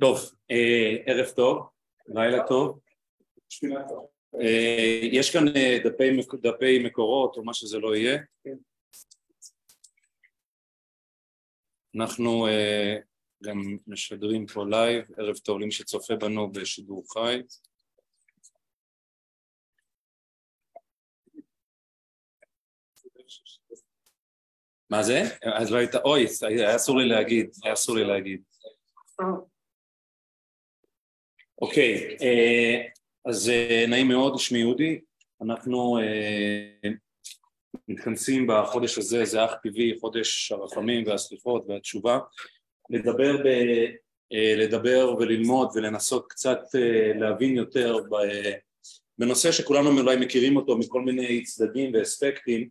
טוב, אה, ערב טוב, לילה טוב. אה, יש כאן אה, דפי, דפי מקורות או מה שזה לא יהיה. אנחנו גם משדרים פה לייב, ערב טוב למי שצופה בנו בשידור חי. מה זה? אז לא היית, אוי, היה אסור לי להגיד, היה אסור לי להגיד. אוקיי, אה, אז אה, נעים מאוד, שמי יהודי, אנחנו אה, מתכנסים בחודש הזה, זה אך טבעי, חודש הרחמים והסליחות והתשובה, לדבר, ב, לדבר וללמוד ולנסות קצת להבין יותר בנושא שכולנו אולי מכירים אותו מכל מיני צדדים ואספקטים.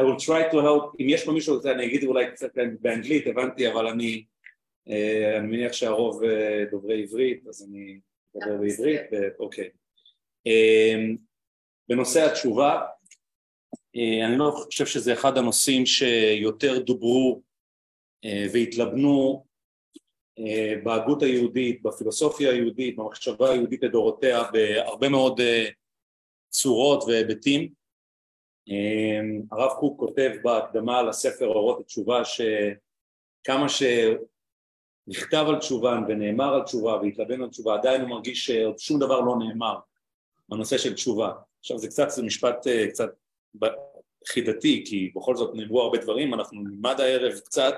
I will try to help, אם יש פה מישהו, אני אגיד אולי קצת באנגלית, הבנתי, אבל אני, אני מניח שהרוב uh, דוברי עברית, אז אני אדבר בעברית, אוקיי. בנושא התשובה, אני לא חושב שזה אחד הנושאים שיותר דוברו והתלבנו בהגות היהודית, בפילוסופיה היהודית, במחשבה היהודית לדורותיה, בהרבה מאוד צורות והיבטים. הרב קוק כותב בהקדמה לספר אורות התשובה שכמה שנכתב על תשובה ונאמר על תשובה והתלבן על תשובה עדיין הוא מרגיש שעוד שום דבר לא נאמר בנושא של תשובה. עכשיו זה קצת, זה משפט אה, קצת חידתי כי בכל זאת נאמרו הרבה דברים, אנחנו נלמד הערב קצת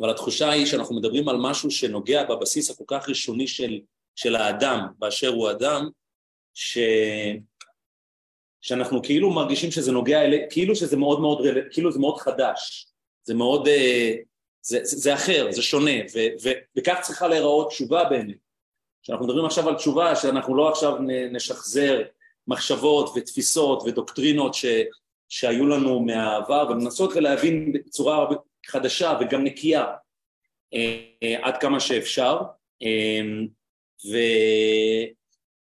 אבל התחושה היא שאנחנו מדברים על משהו שנוגע בבסיס הכל כך ראשוני של, של האדם באשר הוא אדם ש... שאנחנו כאילו מרגישים שזה נוגע אלינו, כאילו שזה מאוד מאוד, כאילו זה מאוד חדש, זה מאוד, אה, זה, זה, זה אחר, זה שונה, ו, ו, וכך צריכה להיראות תשובה באמת. כשאנחנו מדברים עכשיו על תשובה, שאנחנו לא עכשיו נשחזר מחשבות ותפיסות ודוקטרינות ש, שהיו לנו מהעבר, ולנסות ולהבין בצורה חדשה וגם נקייה אה, אה, עד כמה שאפשר. ו...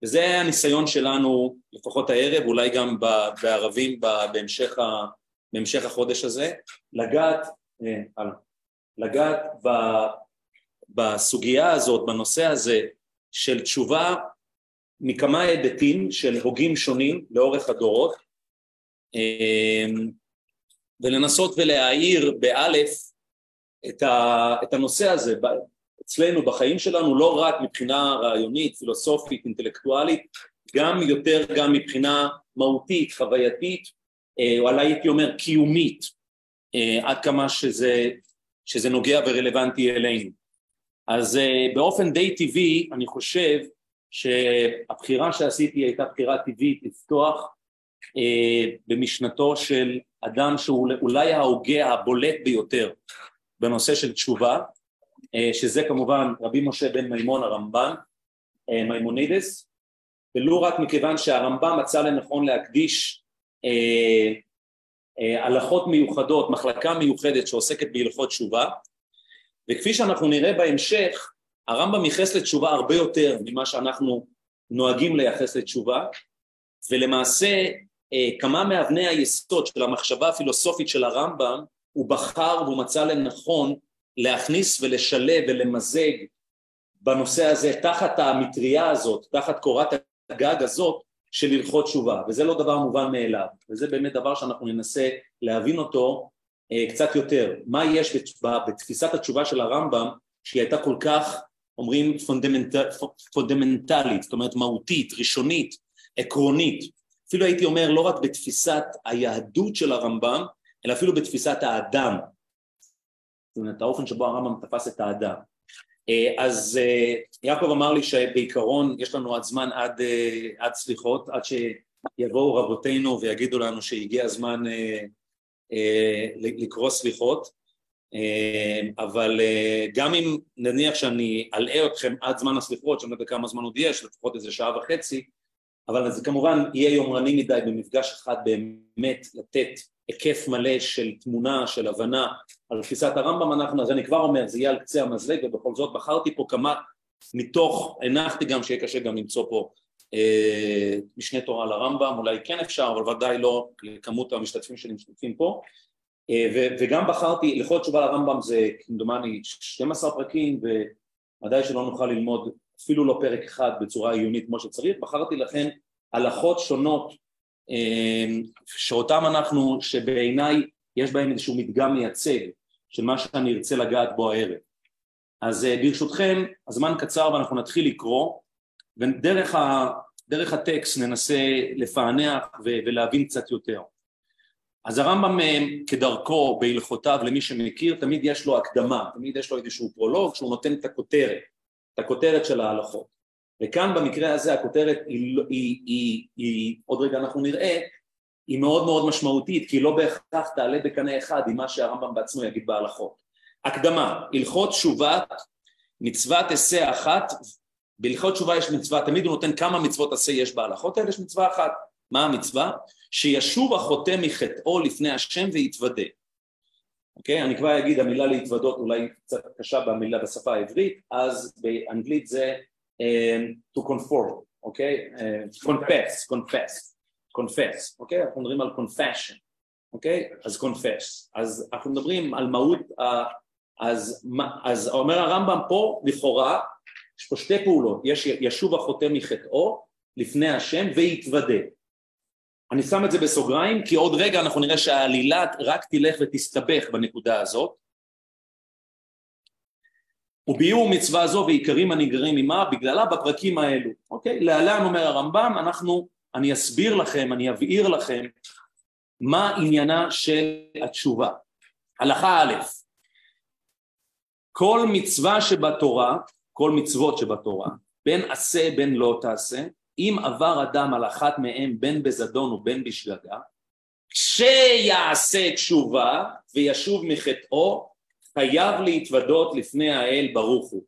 וזה הניסיון שלנו, לפחות הערב, אולי גם בערבים בהמשך, בהמשך החודש הזה, לגעת, אה, לגעת ב, בסוגיה הזאת, בנושא הזה של תשובה מכמה היבטים של הוגים שונים לאורך הדורות, אה, ולנסות ולהאיר באלף את, ה, את הנושא הזה, אצלנו בחיים שלנו לא רק מבחינה רעיונית, פילוסופית, אינטלקטואלית, גם יותר גם מבחינה מהותית, חווייתית, אה, או אולי הייתי אומר קיומית, אה, עד כמה שזה, שזה נוגע ורלוונטי אלינו. אז אה, באופן די טבעי אני חושב שהבחירה שעשיתי הייתה בחירה טבעית לפתוח במשנתו של אדם שהוא אולי ההוגה הבולט ביותר בנושא של תשובה, אה, שזה כמובן רבי משה בן מימון הרמב"ן, אה, מימונידס, ולו רק מכיוון שהרמב"ם מצא לנכון להקדיש אה, הלכות מיוחדות, מחלקה מיוחדת שעוסקת בהלכות תשובה, וכפי שאנחנו נראה בהמשך, הרמב"ם ייחס לתשובה הרבה יותר ממה שאנחנו נוהגים לייחס לתשובה, ולמעשה כמה מאבני היסוד של המחשבה הפילוסופית של הרמב"ם הוא בחר והוא מצא לנכון להכניס ולשלב ולמזג בנושא הזה תחת המטריה הזאת, תחת קורת הגג הזאת של הלכות תשובה, וזה לא דבר מובן מאליו, וזה באמת דבר שאנחנו ננסה להבין אותו אה, קצת יותר. מה יש בתפיסת התשובה של הרמב"ם שהיא הייתה כל כך, אומרים, פונדמנט, פונדמנטלית, זאת אומרת מהותית, ראשונית, עקרונית, אפילו הייתי אומר לא רק בתפיסת היהדות של הרמב"ם, אלא אפילו בתפיסת האדם, זאת אומרת האופן שבו הרמב"ם תפס את האדם. אה, אז אה, יעקב אמר לי שבעיקרון יש לנו עד זמן עד, אה, עד סליחות, עד שיבואו רבותינו ויגידו לנו שהגיע הזמן לקרוא סליחות, אבל גם אם נניח שאני אלאה אתכם עד זמן הסליחות, שאני לא יודע כמה זמן עוד יש, לפחות איזה שעה וחצי, אבל זה כמובן יהיה יומרני מדי במפגש אחד באמת לתת היקף מלא של תמונה, של הבנה על תפיסת הרמב"ם, אנחנו, אז אני כבר אומר, זה יהיה על קצה המזלג ובכל זאת בחרתי פה כמה מתוך, הנחתי גם שיהיה קשה גם למצוא פה אה, משנה תורה לרמב"ם, אולי כן אפשר, אבל ודאי לא לכמות המשתתפים שמשתתפים פה, ו- וגם בחרתי, לכל תשובה לרמב"ם זה כמדומני 12 פרקים וודאי שלא נוכל ללמוד אפילו לא פרק אחד בצורה עיונית כמו שצריך, בחרתי לכן הלכות שונות שאותם אנחנו, שבעיניי יש בהם איזשהו מדגם מייצג של מה שאני ארצה לגעת בו הערב. אז ברשותכם, הזמן קצר ואנחנו נתחיל לקרוא ודרך ה, הטקסט ננסה לפענח ולהבין קצת יותר. אז הרמב"ם כדרכו בהלכותיו למי שמכיר תמיד יש לו הקדמה, תמיד יש לו איזשהו פרולוג שהוא נותן את הכותרת, את הכותרת של ההלכות וכאן במקרה הזה הכותרת היא, היא, היא, היא עוד רגע אנחנו נראה היא מאוד מאוד משמעותית כי היא לא בהכרח תעלה בקנה אחד עם מה שהרמב"ם בעצמו יגיד בהלכות. הקדמה, הלכות תשובת מצוות עשה אחת, בהלכות תשובה יש מצווה, תמיד הוא נותן כמה מצוות עשה יש בהלכות האלה, יש מצווה אחת. מה המצווה? שישוב החוטא מחטאו לפני השם ויתוודה. אוקיי? אני כבר אגיד המילה להתוודות אולי קצת קשה במילה בשפה העברית, אז באנגלית זה um, to conform, אוקיי? Uh, confess, confess, confess, אוקיי? אנחנו מדברים על confession, אוקיי? אז confess. אז אנחנו מדברים על מהות, אז, אז אומר הרמב"ם פה לכאורה יש פה שתי פעולות, יש ישוב החוטא מחטאו לפני השם ויתוודה. אני שם את זה בסוגריים כי עוד רגע אנחנו נראה שהעלילה רק תלך ותסתבך בנקודה הזאת. וביאור מצווה זו ועיקרים הנגררים עמה בגללה בפרקים האלו. אוקיי? להלן אומר הרמב"ם, אנחנו, אני אסביר לכם, אני אבהיר לכם מה עניינה של התשובה. הלכה א', כל מצווה שבתורה כל מצוות שבתורה, בין עשה בין לא תעשה, אם עבר אדם על אחת מהם בין בזדון ובין בשגגה, כשיעשה תשובה וישוב מחטאו, חייב להתוודות לפני האל ברוך הוא.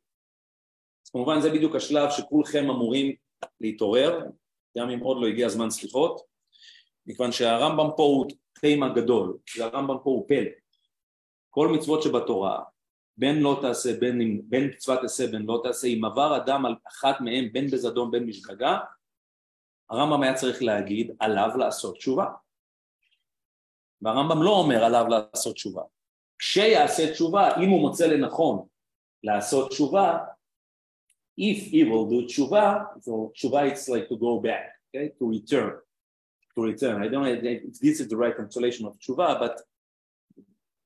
כמובן זה בדיוק השלב שכולכם אמורים להתעורר, גם אם עוד לא הגיע זמן סליחות, מכיוון שהרמב"ם פה הוא תימה גדול, והרמב"ם פה הוא פלא. כל מצוות שבתורה, בין לא תעשה בין, בין מצוות תעשה בין לא תעשה אם עבר אדם על אחת מהם בין בזדון בין בשגגה הרמב"ם היה צריך להגיד עליו לעשות תשובה והרמב"ם לא אומר עליו לעשות תשובה כשיעשה תשובה אם הוא מוצא לנכון לעשות תשובה if he will do תשובה so תשובה it's like to go back okay? to return to return I don't know if this is the right translation of תשובה but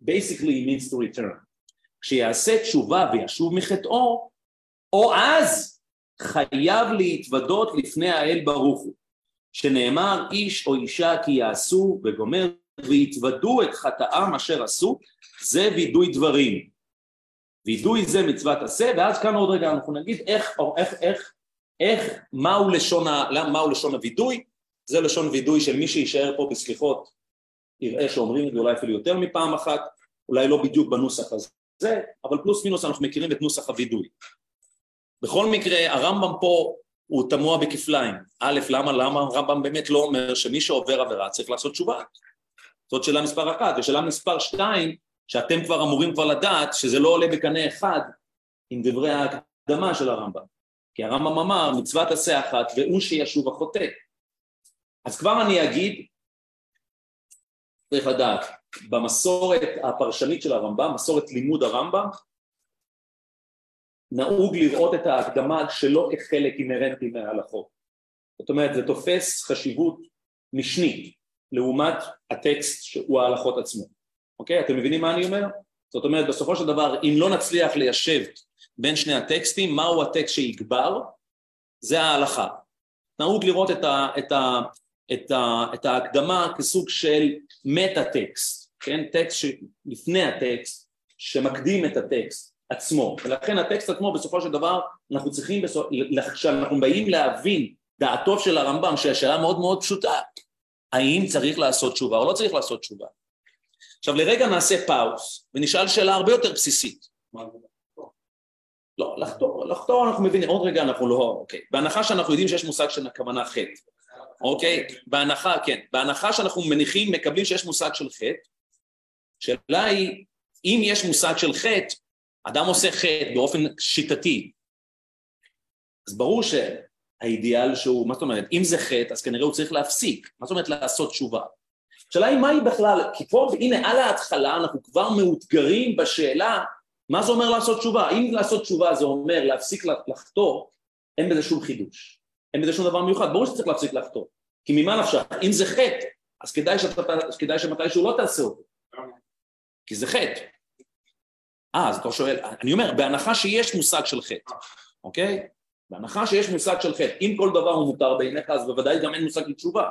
basically it means to return כשיעשה תשובה וישוב מחטאו, או אז חייב להתוודות לפני האל ברוך הוא, שנאמר איש או אישה כי יעשו וגומר ויתוודו את חטאם אשר עשו, זה וידוי דברים. וידוי זה מצוות עשה, ואז כאן עוד רגע אנחנו נגיד איך, איך, איך, איך, מהו לשון, מהו לשון הווידוי, זה לשון וידוי של מי שיישאר פה בסליחות יראה שאומרים את זה אולי אפילו יותר מפעם אחת, אולי לא בדיוק בנוסח הזה. זה, אבל פלוס מינוס אנחנו מכירים את נוסח הווידוי. בכל מקרה הרמב"ם פה הוא תמוה בכפליים. א', למה, למה הרמב"ם באמת לא אומר שמי שעובר עבירה צריך לעשות תשובה? זאת שאלה מספר אחת. ושאלה מספר שתיים, שאתם כבר אמורים כבר לדעת שזה לא עולה בקנה אחד עם דברי ההקדמה של הרמב"ם. כי הרמב"ם אמר מצוות עשה אחת והוא שישוב החוטא. אז כבר אני אגיד, צריך לדעת, במסורת הפרשנית של הרמב"ם, מסורת לימוד הרמב"ם, נהוג לראות את ההקדמה שלא כחלק אינהרנטי מההלכות. זאת אומרת, זה תופס חשיבות משנית לעומת הטקסט שהוא ההלכות עצמו. אוקיי? אתם מבינים מה אני אומר? זאת אומרת, בסופו של דבר, אם לא נצליח ליישב בין שני הטקסטים, מהו הטקסט שיגבר? זה ההלכה. נהוג לראות את, ה, את, ה, את, ה, את ההקדמה כסוג של מטה-טקסט. כן, טקסט שלפני הטקסט, שמקדים את הטקסט עצמו, ולכן הטקסט עצמו בסופו של דבר אנחנו צריכים, כשאנחנו באים להבין דעתו של הרמב"ם, שהשאלה מאוד מאוד פשוטה, האם צריך לעשות תשובה או לא צריך לעשות תשובה. עכשיו לרגע נעשה פאוס ונשאל שאלה הרבה יותר בסיסית. לא, לחתור, לחתור אנחנו מבינים, עוד רגע אנחנו לא, אוקיי, בהנחה שאנחנו יודעים שיש מושג של הכוונה חטא, אוקיי, בהנחה, כן, בהנחה שאנחנו מניחים, מקבלים שיש מושג של חטא, השאלה היא, אם יש מושג של חטא, אדם עושה חטא באופן שיטתי, אז ברור שהאידיאל שהוא, מה זאת אומרת, אם זה חטא, אז כנראה הוא צריך להפסיק, מה זאת אומרת לעשות תשובה? השאלה היא מהי בכלל, כי פה, הנה על ההתחלה אנחנו כבר מאותגרים בשאלה מה זה אומר לעשות תשובה. אם לעשות תשובה זה אומר להפסיק לחטוא, אין בזה שום חידוש. אין בזה שום דבר מיוחד, ברור שצריך להפסיק לחטוא. כי ממה נפשך? אם זה חטא, אז כדאי, שאתה, כדאי שמתישהו לא תעשה אותו. כי זה חטא. אה, אז אתה שואל, אני אומר, בהנחה שיש מושג של חטא, אוקיי? בהנחה שיש מושג של חטא, אם כל דבר הוא מותר בעיניך, אז בוודאי גם אין מושג לתשובה.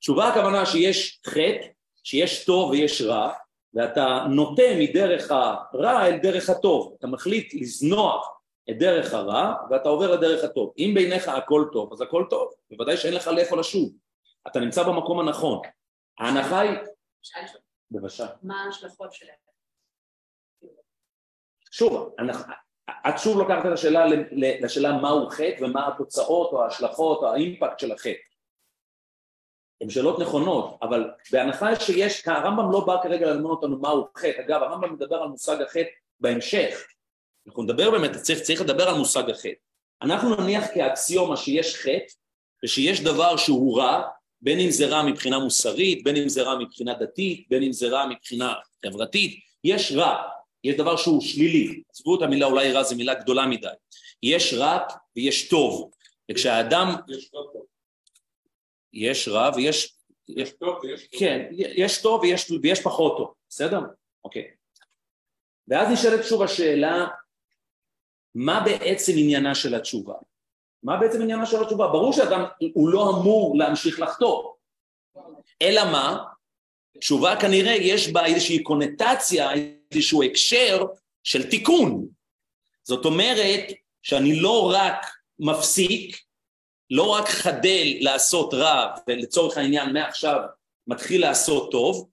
תשובה הכוונה שיש חטא, שיש טוב ויש רע, ואתה נוטה מדרך הרע אל דרך הטוב. אתה מחליט לזנוח את דרך הרע, ואתה עובר לדרך הטוב. אם בעיניך הכל טוב, אז הכל טוב. בוודאי שאין לך לאיפה לשוב. אתה נמצא במקום הנכון. ההנחה היא... בבקשה. מה ההשלכות שלהם? שוב, את שוב לוקחת את השאלה לשאלה מהו חטא ומה התוצאות או ההשלכות או האימפקט של החטא. הן שאלות נכונות, אבל בהנחה שיש, הרמב"ם לא בא כרגע ללמוד אותנו מהו חטא, אגב הרמב"ם מדבר על מושג החטא בהמשך, אנחנו נדבר באמת, צריך, צריך לדבר על מושג החטא. אנחנו נניח כאקסיומה שיש חטא ושיש דבר שהוא רע, בין אם זה רע מבחינה מוסרית, בין אם זה רע מבחינה דתית, בין אם זה רע מבחינה חברתית, יש רע, יש דבר שהוא שלילי, עזבו את המילה אולי רע זו מילה גדולה מדי, יש רע ויש טוב, וכשהאדם... יש טוב. יש רע ויש... יש טוב ויש טוב. כן, יש טוב ויש, ויש פחות טוב, בסדר? אוקיי. ואז נשאלת שוב השאלה, מה בעצם עניינה של התשובה? מה בעצם עניינה של התשובה? ברור שאדם הוא לא אמור להמשיך לחטוא, אלא מה? תשובה כנראה יש בה איזושהי קונוטציה, איזשהו הקשר של תיקון. זאת אומרת שאני לא רק מפסיק, לא רק חדל לעשות רע ולצורך העניין מעכשיו מתחיל לעשות טוב,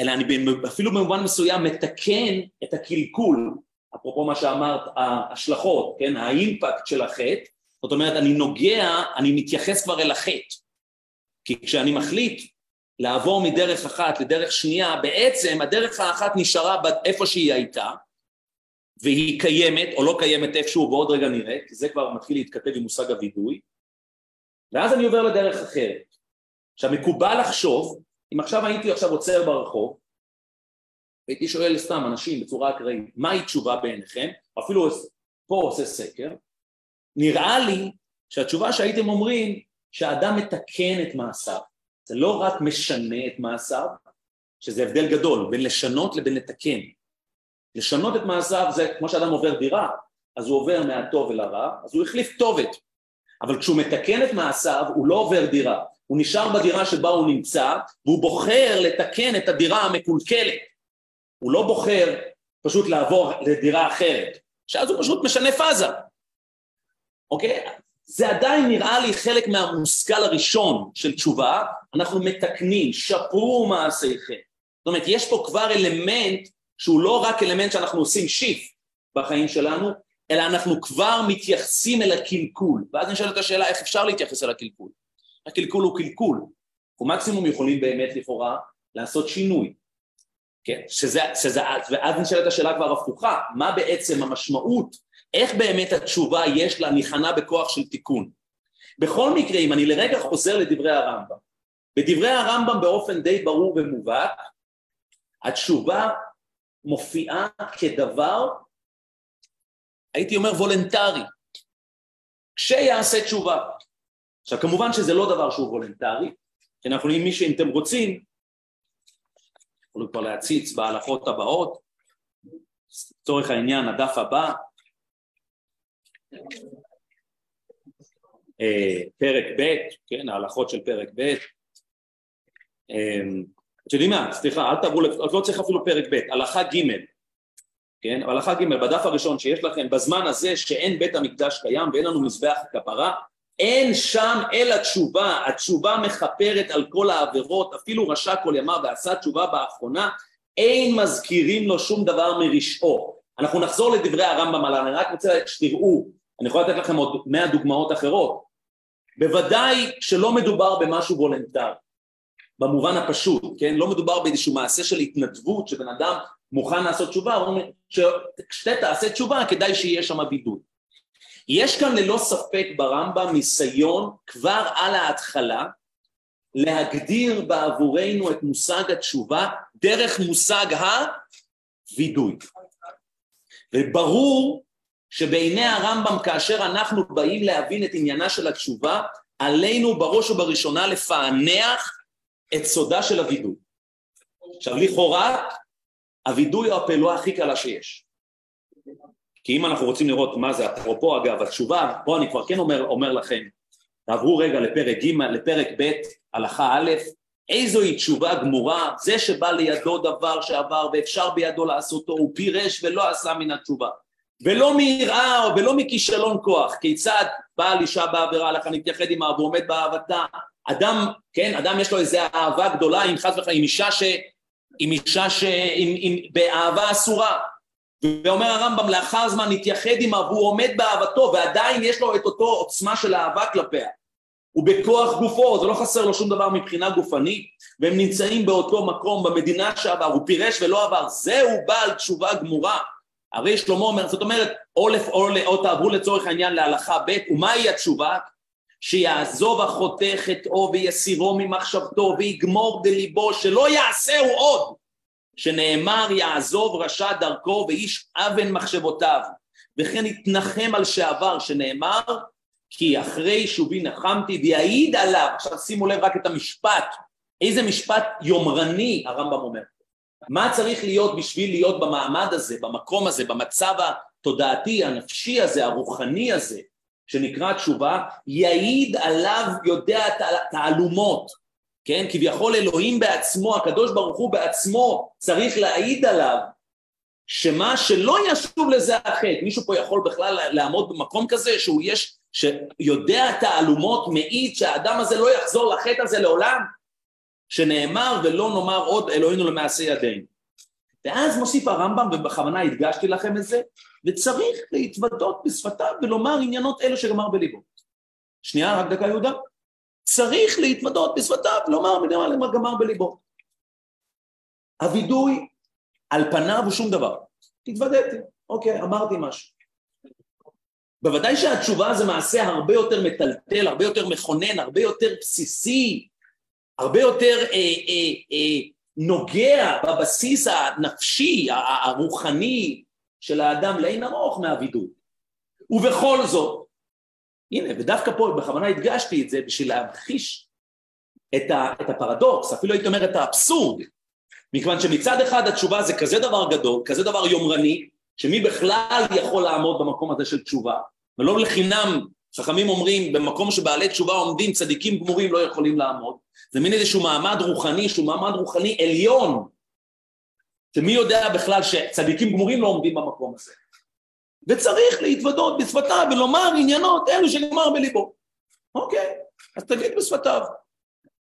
אלא אני אפילו במובן מסוים מתקן את הקלקול, אפרופו מה שאמרת, ההשלכות, כן, האימפקט של החטא, זאת אומרת אני נוגע, אני מתייחס כבר אל החטא, כי כשאני מחליט לעבור מדרך אחת לדרך שנייה, בעצם הדרך האחת נשארה איפה שהיא הייתה, והיא קיימת או לא קיימת איפשהו ועוד רגע נראה, כי זה כבר מתחיל להתכתב עם מושג הווידוי, ואז אני עובר לדרך אחרת. עכשיו מקובל לחשוב, אם עכשיו הייתי עכשיו עוצר ברחוב, הייתי שואל סתם אנשים בצורה אקראית, מהי תשובה בעיניכם, אפילו פה עושה סקר, נראה לי שהתשובה שהייתם אומרים שהאדם מתקן את מעשיו, זה לא רק משנה את מעשיו, שזה הבדל גדול בין לשנות לבין לתקן. לשנות את מעשיו זה כמו שאדם עובר דירה, אז הוא עובר מהטוב אל הרע, אז הוא החליף כתובת. אבל כשהוא מתקן את מעשיו הוא לא עובר דירה, הוא נשאר בדירה שבה הוא נמצא והוא בוחר לתקן את הדירה המקולקלת. הוא לא בוחר פשוט לעבור לדירה אחרת, שאז הוא פשוט משנה פאזה. אוקיי? זה עדיין נראה לי חלק מהמושכל הראשון של תשובה, אנחנו מתקנים, שפרו מעשיכם. זאת אומרת, יש פה כבר אלמנט שהוא לא רק אלמנט שאנחנו עושים שיף בחיים שלנו, אלא אנחנו כבר מתייחסים אל הקלקול. ואז נשאלת השאלה איך אפשר להתייחס אל הקלקול. הקלקול הוא קלקול. אנחנו מקסימום יכולים באמת לכאורה לעשות שינוי. כן, שזה, שזה, ואז נשאלת השאלה כבר הפוכה, מה בעצם המשמעות איך באמת התשובה יש לה ניחנה בכוח של תיקון. בכל מקרה, אם אני לרגע חוזר לדברי הרמב"ם, בדברי הרמב"ם באופן די ברור ומובהק, התשובה מופיעה כדבר, הייתי אומר וולנטרי, כשיעשה תשובה. עכשיו כמובן שזה לא דבר שהוא וולנטרי, כי אנחנו יכולים מי שאם אתם רוצים, יכולים כבר להציץ בהלכות הבאות, לצורך העניין הדף הבא, אה, פרק ב', כן, ההלכות של פרק ב', אמ, אתם יודעים מה, סליחה, אל תעברו, לא צריך אפילו פרק ב', הלכה ג', כן, הלכה ג', בדף הראשון שיש לכם, בזמן הזה שאין בית המקדש קיים ואין לנו מזבח הכפרה, אין שם אלא תשובה, התשובה מכפרת על כל העבירות, אפילו רשע כל ימיו ועשה תשובה באחרונה, אין מזכירים לו שום דבר מרשעו. אנחנו נחזור לדברי הרמב"ם עליו, אני רק רוצה שתראו אני יכול לתת לכם עוד מאה דוגמאות אחרות. בוודאי שלא מדובר במשהו וולנטרי, במובן הפשוט, כן? לא מדובר באיזשהו מעשה של התנדבות שבן אדם מוכן לעשות תשובה, הוא אומר שכשאתה תעשה תשובה כדאי שיהיה שם בידוד. יש כאן ללא ספק ברמב"ם ניסיון כבר על ההתחלה להגדיר בעבורנו את מושג התשובה דרך מושג הווידוי. וברור שבעיני הרמב"ם כאשר אנחנו באים להבין את עניינה של התשובה, עלינו בראש ובראשונה לפענח את סודה של הווידוי. עכשיו לכאורה הווידוי הוא הפעולה הכי קלה שיש. כי אם אנחנו רוצים לראות מה זה, אפרופו אגב התשובה, פה אני כבר כן אומר, אומר לכם, תעברו רגע לפרק ג', לפרק ב', הלכה א', איזוהי תשובה גמורה, זה שבא לידו דבר שעבר ואפשר בידו לעשותו, הוא פירש ולא עשה מן התשובה. ולא מיראה ולא מכישלון כוח, כיצד בעל אישה בעבירה לך נתייחד עמה ועומד באהבתה, אדם, כן, אדם יש לו איזו אהבה גדולה עם חס וחלילה, עם אישה ש... עם אישה ש... עם, עם, באהבה אסורה, ואומר הרמב"ם לאחר זמן נתייחד עמה והוא עומד באהבתו ועדיין יש לו את אותו עוצמה של אהבה כלפיה. הוא בכוח גופו, זה לא חסר לו שום דבר מבחינה גופנית והם נמצאים באותו מקום במדינה שעבר, הוא פירש ולא עבר, זהו בעל תשובה גמורה. הרי שלמה אומר, זאת אומרת, או, לפ, או, או תעברו לצורך העניין להלכה ב', ומהי התשובה? שיעזוב החוטא חטאו ויסירו ממחשבתו ויגמור בליבו שלא יעשהו עוד. שנאמר יעזוב רשע דרכו ואיש אבן מחשבותיו. וכן יתנחם על שעבר שנאמר כי אחרי שובי נחמתי ויעיד עליו. עכשיו שימו לב רק את המשפט. איזה משפט יומרני הרמב"ם אומר. מה צריך להיות בשביל להיות במעמד הזה, במקום הזה, במצב התודעתי, הנפשי הזה, הרוחני הזה, שנקרא תשובה, יעיד עליו יודע תעלומות, כן? כביכול אלוהים בעצמו, הקדוש ברוך הוא בעצמו צריך להעיד עליו שמה שלא ישוב לזה החטא, מישהו פה יכול בכלל לעמוד במקום כזה שהוא יש, שיודע תעלומות, מעיד שהאדם הזה לא יחזור לחטא הזה לעולם? שנאמר ולא נאמר עוד אלוהינו למעשה ידינו. ואז מוסיף הרמב"ם, ובכוונה הדגשתי לכם את זה, וצריך להתוודות בשפתיו ולומר עניינות אלו שגמר בליבו. שנייה, רק דקה יהודה. צריך להתוודות בשפתיו ולומר מה גמר בליבו. הווידוי על פניו הוא שום דבר. התוודעתי, אוקיי, אמרתי משהו. בוודאי שהתשובה זה מעשה הרבה יותר מטלטל, הרבה יותר מכונן, הרבה יותר בסיסי, הרבה יותר אה, אה, אה, נוגע בבסיס הנפשי, הרוחני של האדם לאין ארוך מהווידוי. ובכל זאת, הנה, ודווקא פה בכוונה הדגשתי את זה בשביל להמחיש את, ה, את הפרדוקס, אפילו הייתי אומר את האבסורד, מכיוון שמצד אחד התשובה זה כזה דבר גדול, כזה דבר יומרני, שמי בכלל יכול לעמוד במקום הזה של תשובה, ולא לחינם חכמים אומרים במקום שבעלי תשובה עומדים צדיקים גמורים לא יכולים לעמוד. זה מין איזשהו מעמד רוחני שהוא מעמד רוחני עליון שמי יודע בכלל שצדיקים גמורים לא עומדים במקום הזה? וצריך להתוודות בשפתיו ולומר עניינות אלו שנאמר בליבו. אוקיי, אז תגיד בשפתיו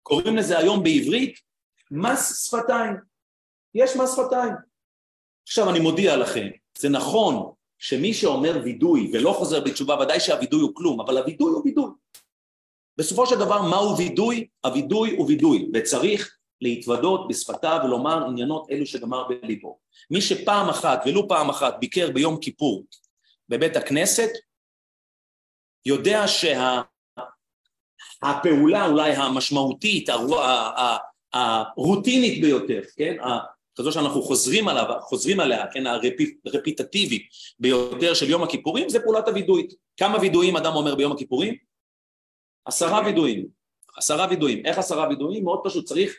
קוראים לזה היום בעברית מס שפתיים. יש מס שפתיים. עכשיו אני מודיע לכם זה נכון שמי שאומר וידוי ולא חוזר בתשובה, ודאי שהווידוי הוא כלום, אבל הווידוי הוא וידוי. בסופו של דבר, מהו וידוי? הווידוי הוא וידוי, וצריך להתוודות בשפתיו ולומר עניינות אלו שגמר בליבו. מי שפעם אחת, ולו פעם אחת, ביקר ביום כיפור בבית הכנסת, יודע שהפעולה שה... אולי המשמעותית, הרוטינית ביותר, כן? כזו שאנחנו חוזרים עליו, חוזרים עליה, כן, הרפיטטיבית ביותר של יום הכיפורים, זה פעולת הווידוי. כמה וידויים אדם אומר ביום הכיפורים? עשרה וידויים. עשרה וידויים. איך עשרה וידויים? מאוד פשוט, צריך,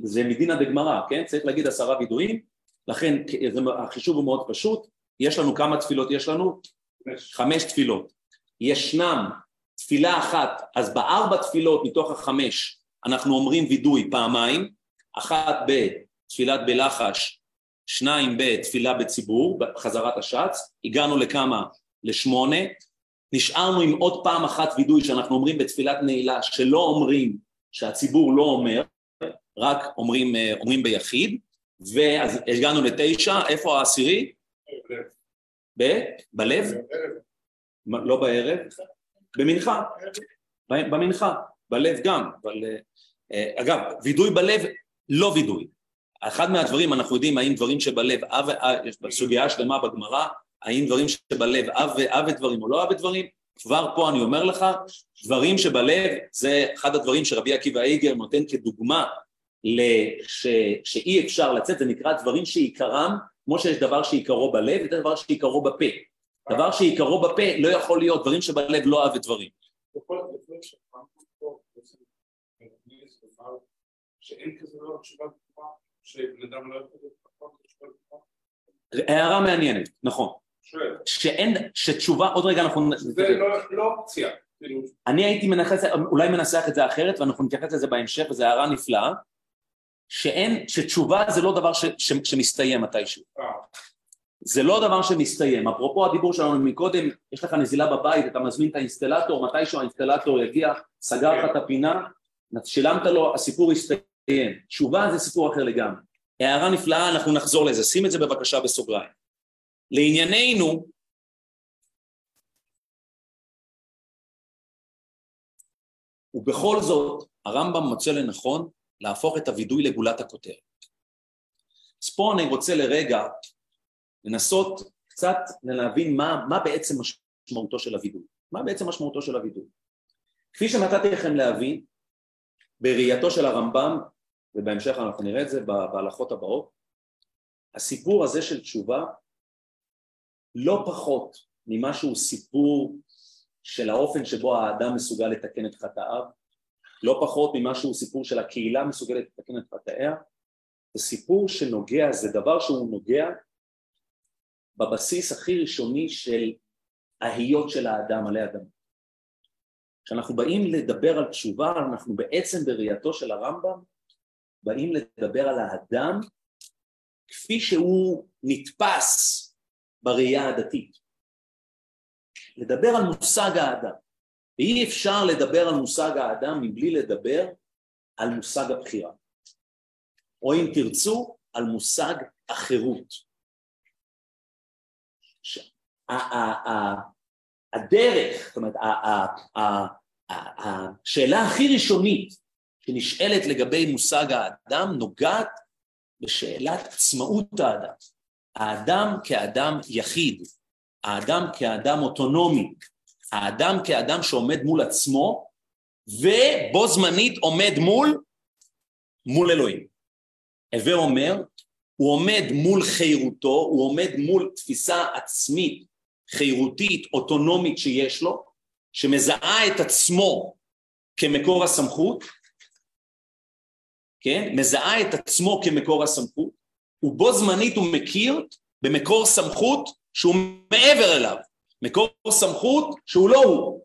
זה מדינא דגמרא, כן? צריך להגיד עשרה וידויים, לכן החישוב הוא מאוד פשוט, יש לנו כמה תפילות יש לנו? חמש, חמש תפילות. ישנם תפילה אחת, אז בארבע תפילות מתוך החמש אנחנו אומרים וידוי פעמיים, אחת ב... תפילת בלחש, שניים בתפילה בציבור, בחזרת השץ, הגענו לכמה? לשמונה, נשארנו עם עוד פעם אחת וידוי שאנחנו אומרים בתפילת נעילה שלא אומרים, שהציבור לא אומר, רק אומרים, אה, אומרים ביחיד, ואז הגענו לתשע, איפה העשירי? ב? בלב? לא בערב, במנחה, במנחה, בלב גם, אבל אה, אגב, וידוי בלב לא וידוי, אחד מהדברים, אנחנו יודעים האם דברים שבלב, אב, יש סוגיה שלמה בגמרא, האם דברים שבלב אב ואב דברים או לא אב דברים, כבר פה אני אומר לך, דברים שבלב, זה אחד הדברים שרבי עקיבא איגר נותן כדוגמה לש, שאי אפשר לצאת, זה נקרא דברים שעיקרם, כמו שיש דבר שעיקרו בלב, זה דבר שעיקרו בפה. דבר שעיקרו בפה לא יכול להיות דברים שבלב לא אוהב את דברים. לא יכול הערה מעניינת, נכון. שאין, שתשובה, עוד רגע אנחנו... זה לא, לא אופציה. כאילו. אני הייתי מנחס, אולי מנסח את זה אחרת ואנחנו נתייחס לזה בהמשך וזו הערה נפלאה שאין, שתשובה זה לא דבר ש, ש, שמסתיים מתישהו אה. זה לא דבר שמסתיים, אפרופו הדיבור שלנו מקודם, יש לך נזילה בבית, אתה מזמין את האינסטלטור, מתישהו האינסטלטור יגיע, סגר לך את הפינה, שילמת לו, הסיפור הסתיים. תשובה זה סיפור אחר לגמרי. הערה נפלאה, אנחנו נחזור לזה, שים את זה בבקשה בסוגריים. לענייננו, ובכל זאת הרמב"ם מוצא לנכון להפוך את הווידוי לגולת הכותרת. אז פה אני רוצה לרגע לנסות קצת להבין מה, מה בעצם משמעותו של הווידוי. מה בעצם משמעותו של הווידוי? כפי שנתתי לכם להבין, בראייתו של הרמב"ם, ובהמשך אנחנו נראה את זה בהלכות הבאות, הסיפור הזה של תשובה לא פחות ממה שהוא סיפור של האופן שבו האדם מסוגל לתקן את חטאיו, לא פחות ממה שהוא סיפור של הקהילה מסוגלת לתקן את חטאיה, זה סיפור שנוגע, זה דבר שהוא נוגע בבסיס הכי ראשוני של ההיות של האדם עלי אדם. כשאנחנו באים לדבר על תשובה, אנחנו בעצם בראייתו של הרמב"ם באים לדבר על האדם כפי שהוא נתפס בראייה הדתית. לדבר על מושג האדם. ואי אפשר לדבר על מושג האדם מבלי לדבר על מושג הבחירה. או אם תרצו, על מושג החירות. הדרך, זאת אומרת, השאלה הכי ראשונית שנשאלת לגבי מושג האדם נוגעת בשאלת עצמאות האדם. האדם כאדם יחיד, האדם כאדם אוטונומי, האדם כאדם שעומד מול עצמו ובו זמנית עומד מול, מול אלוהים. הווה אומר, הוא עומד מול חירותו, הוא עומד מול תפיסה עצמית, חירותית, אוטונומית שיש לו, שמזהה את עצמו כמקור הסמכות, כן? מזהה את עצמו כמקור הסמכות, ובו זמנית הוא מכיר במקור סמכות שהוא מעבר אליו, מקור סמכות שהוא לא הוא.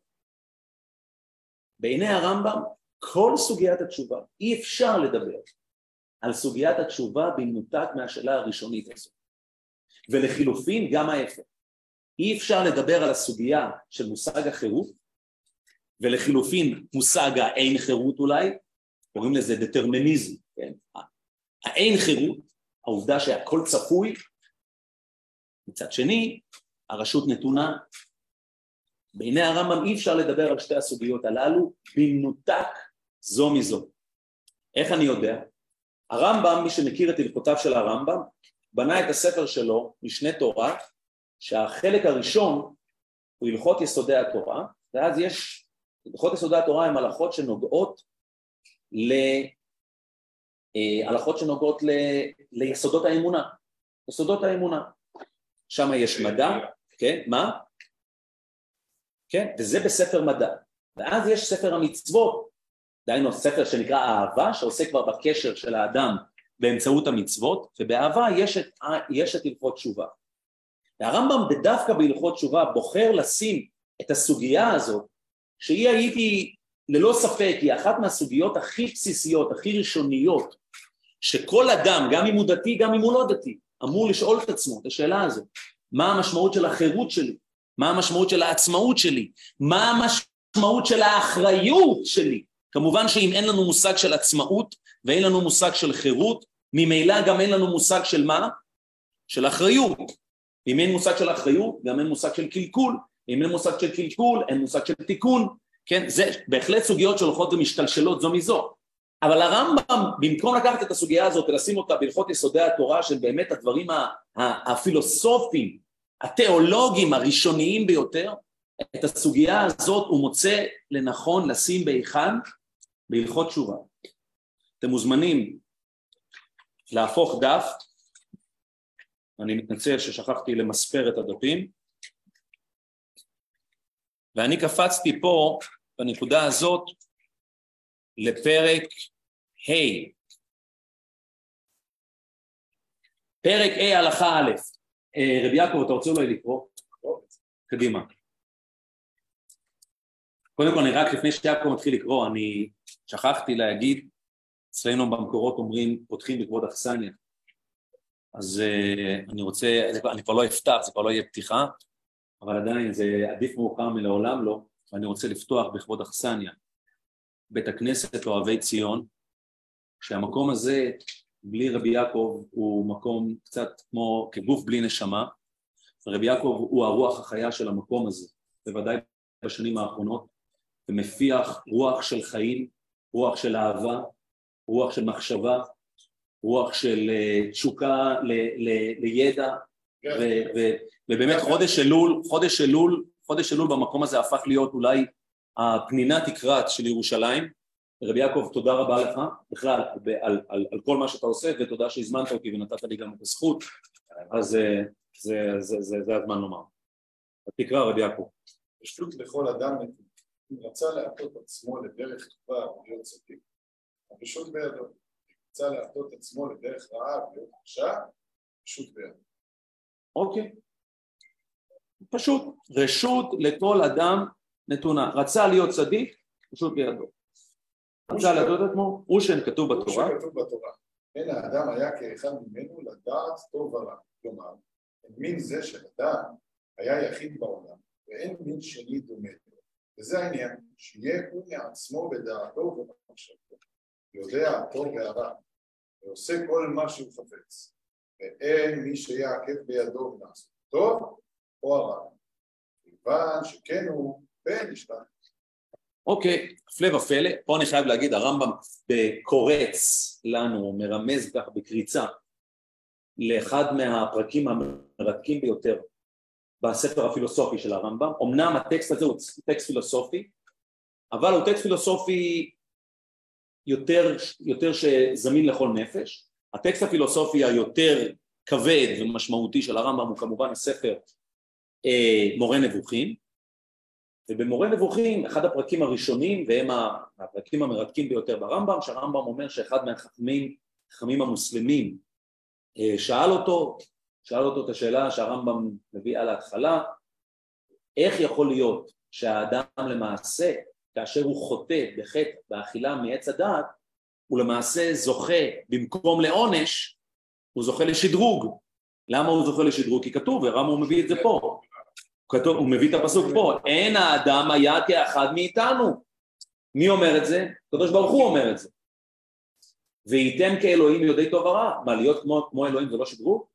בעיני הרמב"ם כל סוגיית התשובה, אי אפשר לדבר על סוגיית התשובה במנותק מהשאלה הראשונית הזאת. ולחילופין גם ההפך. אי אפשר לדבר על הסוגיה של מושג החירות, ולחילופין מושג האין חירות אולי, קוראים לזה דטרמיניזם, כן? האין חירות, העובדה שהכל צפוי, מצד שני, הרשות נתונה. בעיני הרמב"ם אי אפשר לדבר על שתי הסוגיות הללו במנותק זו מזו. איך אני יודע? הרמב"ם, מי שמכיר את הלכותיו של הרמב"ם, בנה את הספר שלו, משנה תורה, שהחלק הראשון הוא הלכות יסודי התורה, ואז יש, הלכות יסודי התורה הן הלכות שנוגעות ל... אה, הלכות שנוגעות ל... ליסודות האמונה, יסודות האמונה. שם יש מדע, כן, מה? כן, וזה בספר מדע. ואז יש ספר המצוות, דהיינו ספר שנקרא אהבה, שעוסק כבר בקשר של האדם באמצעות המצוות, ובאהבה יש את, יש את הלכות תשובה. והרמב"ם דווקא בהלכות תשובה בוחר לשים את הסוגיה הזאת, שהיא הייתי ללא ספק, היא אחת מהסוגיות הכי בסיסיות, הכי ראשוניות, שכל אדם, גם אם הוא דתי, גם אם הוא לא דתי, אמור לשאול את עצמו את השאלה הזאת, מה המשמעות של החירות שלי, מה המשמעות של העצמאות שלי, מה המשמעות של האחריות שלי. כמובן שאם אין לנו מושג של עצמאות ואין לנו מושג של חירות, ממילא גם אין לנו מושג של מה? של אחריות. אם אין מושג של אחריות, גם אין מושג של קלקול. אם אין מושג של קלקול, אין מושג של תיקון. כן, זה בהחלט סוגיות שהולכות ומשתלשלות זו מזו. אבל הרמב"ם, במקום לקחת את הסוגיה הזאת ולשים אותה בהלכות יסודי התורה של באמת הדברים הפילוסופיים, התיאולוגיים הראשוניים ביותר, את הסוגיה הזאת הוא מוצא לנכון לשים בהיכן? בהלכות תשובה. אתם מוזמנים להפוך דף, אני מתנצל ששכחתי למספר את הדפים, ואני קפצתי פה בנקודה הזאת לפרק ה' פרק ה' הלכה א', רבי יעקב אתה רוצה אולי לקרוא? קדימה. קודם כל אני רק לפני שיעקב מתחיל לקרוא, אני שכחתי להגיד, אצלנו במקורות אומרים פותחים בכבוד אכסניה, אז uh, אני רוצה, אני כבר לא אפתח, זה כבר לא יהיה פתיחה, אבל עדיין זה עדיף מאוחר מלעולם לא, ואני רוצה לפתוח בכבוד אכסניה, בית הכנסת אוהבי ציון, שהמקום הזה, בלי רבי יעקב, הוא מקום קצת כמו כגוף בלי נשמה, רבי יעקב הוא הרוח החיה של המקום הזה, בוודאי בשנים האחרונות, ומפיח רוח של חיים, רוח של אהבה, רוח של מחשבה, רוח של אה, תשוקה לידע, ובאמת חודש אלול, חודש אלול, חודש אלול במקום הזה הפך להיות אולי הפנינה תקרת של ירושלים. רבי יעקב, תודה רבה לך בכלל על, על, על כל מה שאתה עושה, ותודה שהזמנת אותי ונתת לי גם את הזכות, אז אה, זה, זה, זה, זה הזמן לומר. תקרא רבי יעקב. פשוט לכל אדם אם רצה להטות עצמו לדרך טובה ולהיות צדיק, הרשות בידו. אם רצה להטות עצמו לדרך רעה ולהיות קשה, רשות בידו. אוקיי. פשוט, רשות לכל אדם נתונה. רצה להיות צדיק, רשות בידו. רצה להטות עצמו, רושן כתוב בתורה. רושן כתוב בתורה. אין האדם היה כאחד ממנו לדעת טוב ורע. כלומר, מין זה של אדם היה יחיד בעולם, ואין מין שני דומה וזה העניין, שיהיה הוא מעצמו בדעתו ובמחשבתו, יודע הטוב והרע, ועושה כל מה שהוא חפץ, ואין מי שיעכב בידו מלעשות טוב או הרע, כיוון שכן הוא בן ישתנה. אוקיי, הפלא ופלא, פה אני חייב להגיד, הרמב"ם קורץ לנו, מרמז כך בקריצה, לאחד מהפרקים המרתקים ביותר בספר הפילוסופי של הרמב"ם, אמנם הטקסט הזה הוא טקסט פילוסופי, אבל הוא טקסט פילוסופי יותר, יותר שזמין לכל נפש, הטקסט הפילוסופי היותר כבד ומשמעותי של הרמב"ם הוא כמובן הספר אה, מורה נבוכים, ובמורה נבוכים אחד הפרקים הראשונים והם הפרקים המרתקים ביותר ברמב"ם, שהרמב"ם אומר שאחד מהחכמים, החכמים המוסלמים אה, שאל אותו שאל אותו את השאלה שהרמב"ם מביא על ההתחלה, איך יכול להיות שהאדם למעשה, כאשר הוא חוטא בחטא באכילה מעץ הדעת, הוא למעשה זוכה במקום לעונש, הוא זוכה לשדרוג. למה הוא זוכה לשדרוג? כי כתוב, ורמב"ם מביא את זה פה. כתוב, הוא מביא את הפסוק פה, אין האדם היה כאחד מאיתנו. מי אומר את זה? הקדוש ברוך הוא אומר את זה. וייתם כאלוהים יודעי טוב ורע. מה, להיות כמו, כמו אלוהים זה לא שדרוג?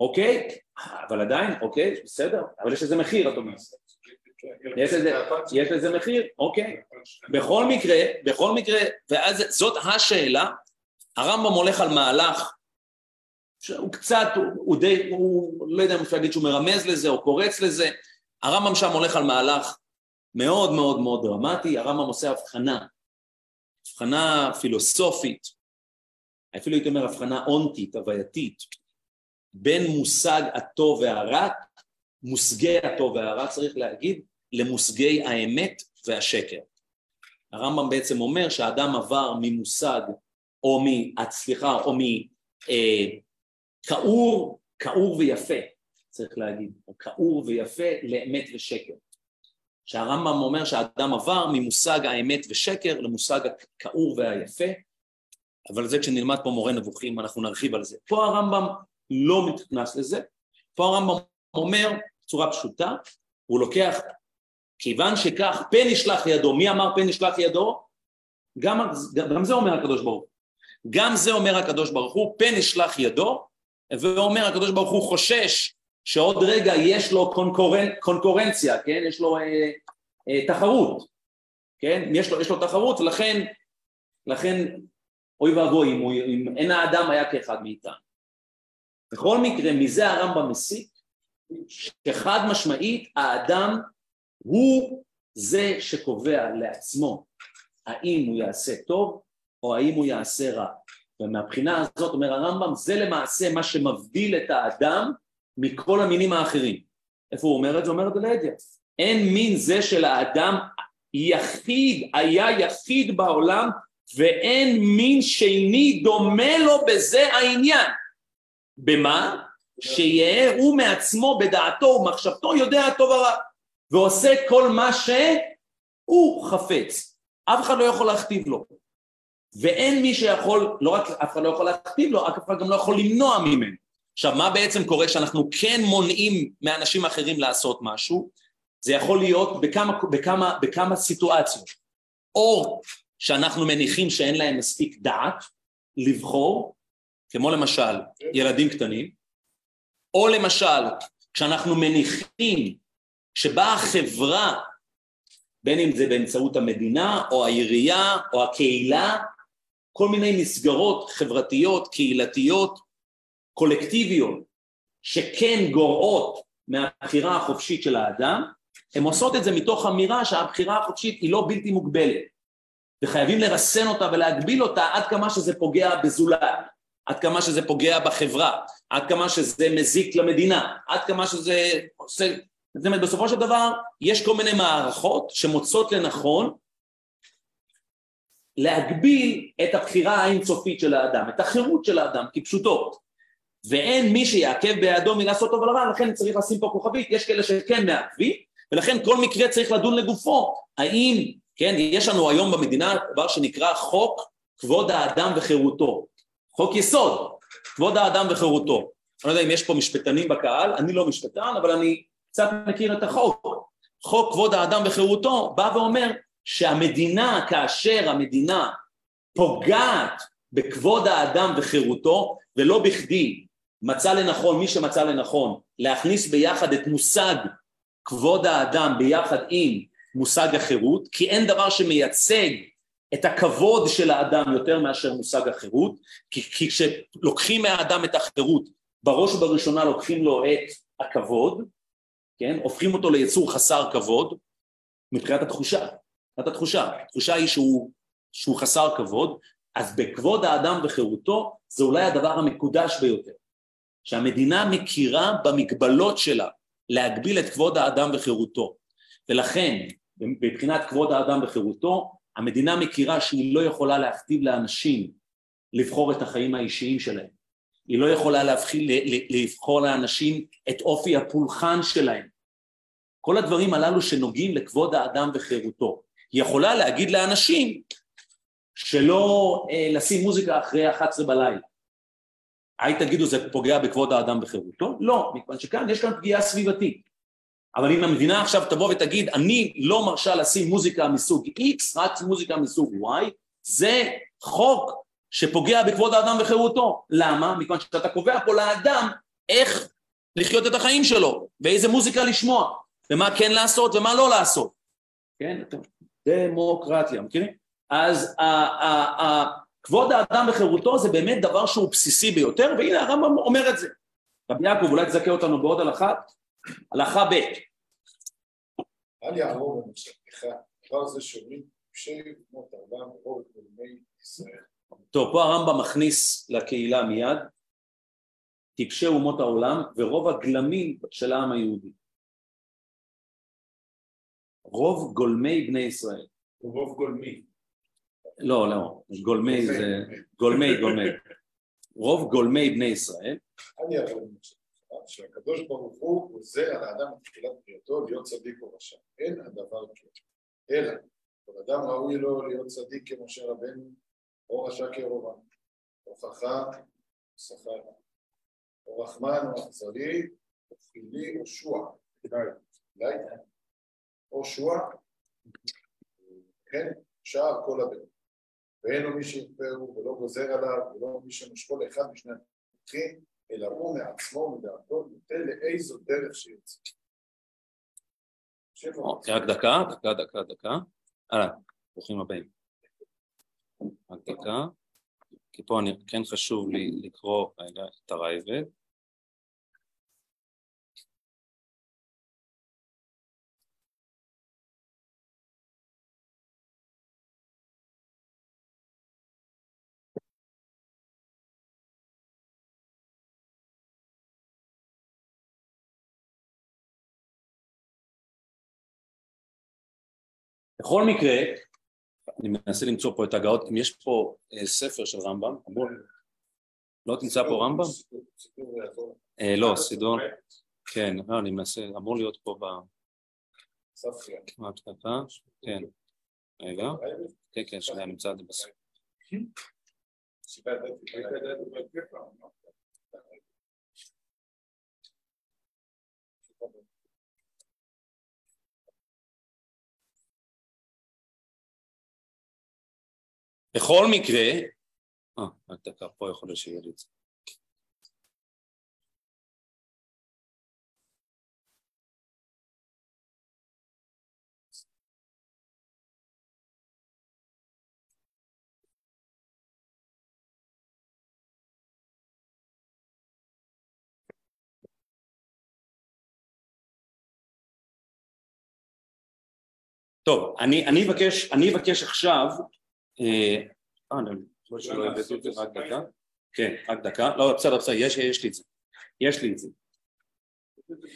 אוקיי? אבל עדיין, אוקיי, בסדר, אבל יש לזה מחיר, את אומרת. יש לזה, יש לזה מחיר, אוקיי. בכל מקרה, בכל מקרה, ואז זאת השאלה, הרמב"ם הולך על מהלך שהוא קצת, הוא, הוא די, הוא לא יודע אם אפשר להגיד שהוא מרמז לזה או קורץ לזה, הרמב"ם שם הולך על מהלך מאוד מאוד מאוד דרמטי, הרמב"ם עושה הבחנה, הבחנה פילוסופית, אפילו הייתי אומר הבחנה אונטית, הווייתית, בין מושג הטוב והרע, מושגי הטוב והרע צריך להגיד, למושגי האמת והשקר. הרמב"ם בעצם אומר שהאדם עבר ממושג או מ... סליחה, או מכעור, אה, כעור ויפה, צריך להגיד, או כעור ויפה לאמת ושקר. שהרמב"ם אומר שהאדם עבר ממושג האמת ושקר למושג הכעור והיפה, אבל זה כשנלמד פה מורה נבוכים אנחנו נרחיב על זה. פה הרמב"ם לא נכנס לזה. פה הרמב"ם אומר בצורה פשוטה, הוא לוקח, כיוון שכך פן ישלח ידו, מי אמר פן ישלח ידו? גם, גם זה אומר הקדוש ברוך הוא. גם זה אומר הקדוש ברוך הוא, פן ישלח ידו, ואומר הקדוש ברוך הוא חושש שעוד רגע יש לו קונקורנ, קונקורנציה, כן? יש לו אה, אה, תחרות, כן? יש לו, יש לו תחרות, ולכן לכן אוי ואבוי אם, אם אין האדם היה כאחד מאיתנו. בכל מקרה, מזה הרמב"ם מסיק שחד משמעית האדם הוא זה שקובע לעצמו האם הוא יעשה טוב או האם הוא יעשה רע. ומהבחינה הזאת, אומר הרמב"ם, זה למעשה מה שמבדיל את האדם מכל המינים האחרים. איפה הוא אומר את זה? אומר לידיה. אין מין זה של האדם יחיד, היה יחיד בעולם, ואין מין שני דומה לו בזה העניין. במה? שיהיה הוא מעצמו בדעתו ומחשבתו יודע הטוב הרע, ועושה כל מה שהוא חפץ. אף אחד לא יכול להכתיב לו. ואין מי שיכול, לא רק אף אחד לא יכול להכתיב לו, אף אחד גם לא יכול למנוע ממנו. עכשיו, מה בעצם קורה כשאנחנו כן מונעים מאנשים אחרים לעשות משהו? זה יכול להיות בכמה, בכמה, בכמה סיטואציות. או שאנחנו מניחים שאין להם מספיק דעת לבחור, כמו למשל ילדים קטנים, או למשל כשאנחנו מניחים שבאה החברה, בין אם זה באמצעות המדינה או העירייה או הקהילה, כל מיני מסגרות חברתיות, קהילתיות, קולקטיביות, שכן גורעות מהבחירה החופשית של האדם, הן עושות את זה מתוך אמירה שהבחירה החופשית היא לא בלתי מוגבלת, וחייבים לרסן אותה ולהגביל אותה עד כמה שזה פוגע בזולת, עד כמה שזה פוגע בחברה, עד כמה שזה מזיק למדינה, עד כמה שזה עושה... זאת אומרת, בסופו של דבר יש כל מיני מערכות שמוצאות לנכון להגביל את הבחירה האינסופית של האדם, את החירות של האדם כפשוטו. ואין מי שיעכב בידו מלעשות טוב ולרע, לכן צריך לשים פה כוכבית, יש כאלה שכן מעכבים, ולכן כל מקרה צריך לדון לגופו. האם, כן, יש לנו היום במדינה דבר שנקרא חוק כבוד האדם וחירותו. חוק יסוד, כבוד האדם וחירותו. אני לא יודע אם יש פה משפטנים בקהל, אני לא משפטן, אבל אני קצת מכיר את החוק. חוק כבוד האדם וחירותו בא ואומר שהמדינה, כאשר המדינה פוגעת בכבוד האדם וחירותו, ולא בכדי מצא לנכון, מי שמצא לנכון, להכניס ביחד את מושג כבוד האדם ביחד עם מושג החירות, כי אין דבר שמייצג את הכבוד של האדם יותר מאשר מושג החירות, כי, כי כשלוקחים מהאדם את החירות, בראש ובראשונה לוקחים לו את הכבוד, כן? הופכים אותו ליצור חסר כבוד, מבחינת התחושה. מבחינת התחושה. התחושה היא שהוא, שהוא חסר כבוד, אז בכבוד האדם וחירותו זה אולי הדבר המקודש ביותר. שהמדינה מכירה במגבלות שלה להגביל את כבוד האדם וחירותו. ולכן, מבחינת כבוד האדם וחירותו, המדינה מכירה שהיא לא יכולה להכתיב לאנשים לבחור את החיים האישיים שלהם. היא לא יכולה להבחיל, לבחור לאנשים את אופי הפולחן שלהם. כל הדברים הללו שנוגעים לכבוד האדם וחירותו. היא יכולה להגיד לאנשים שלא אה, לשים מוזיקה אחרי 11 בלילה. היי תגידו זה פוגע בכבוד האדם וחירותו? לא, מכיוון שכאן יש כאן פגיעה סביבתית. אבל אם המדינה עכשיו תבוא ותגיד אני לא מרשה לשים מוזיקה מסוג X, רק מוזיקה מסוג Y, זה חוק שפוגע בכבוד האדם וחירותו. למה? מכיוון שאתה קובע פה לאדם איך לחיות את החיים שלו, ואיזה מוזיקה לשמוע, ומה כן לעשות ומה לא לעשות. כן? דמוקרטיה, מכירים? אז כבוד האדם וחירותו זה באמת דבר שהוא בסיסי ביותר, והנה הרמב"ם אומר את זה. רבי יעקב, אולי תזכה אותנו בעוד הלכה, הלכה ב'. אל יעמור במחשבתך, דבר זה שאומרים פשעי כמו תרבם ורוב גולמי ישראל. טוב, פה הרמב"ם מכניס לקהילה מיד, טיפשי אומות העולם ורוב הגלמים של העם היהודי. רוב גולמי בני ישראל. רוב גולמי. לא, לא, גולמי זה... גולמי, גולמי. רוב גולמי בני ישראל. אני יכול שהקדוש ברוך הוא עוזר על האדם מתחילת בריאתו להיות צדיק או רשע. אין הדבר כן. אלא, כל אדם ראוי לו להיות צדיק כמשה רבנו, או רשע כירובעם. או חכם, שכר. או רחמן או אכזרי, או חילי או שוע. או כן, שער כל הבן. ואין לו מי שיכפהו ולא גוזר עליו ולא מי שמושכו לאחד משני הפתחים אלא הוא מעצמו מדעתו נוטה לאיזו דרך שיוצא. אוקיי, רק דקה, דקה, דקה, דקה. הלאה, ברוכים הבאים. רק דקה, כי פה כן חשוב לי לקרוא רגע את הרייבד. בכל מקרה, אני מנסה למצוא פה את ההגאות, אם יש פה אה, ספר של רמב"ם, לא תמצא פה רמב"ם? אה, לא, סידון, כן, לא, אני מנסה, אמור להיות פה ב... כמעט דקה, כן, רגע, כן, כן, שנייה, נמצא את זה בסוף. בכל מקרה, אה, רק דקה, פה יכול להיות שיהיה לי את זה. טוב, אני, אני, אבקש, אני אבקש עכשיו, אה, אה אני חושב שלא הבאתי את זה, רק דקה, כן, רק דקה, לא, בסדר, בסדר, יש, יש לי את זה, יש לי את זה.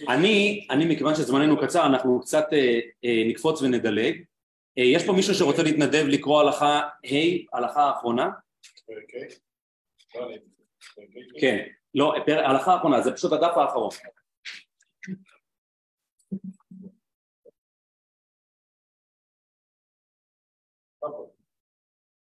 אני, אני מכיוון שזמננו קצר, אנחנו קצת אה, אה, נקפוץ ונדלג. אה, יש פה מישהו שרוצה להתנדב לקרוא הלכה ה', הלכה האחרונה? כן, לא, הלכה האחרונה, זה פשוט הדף האחרון.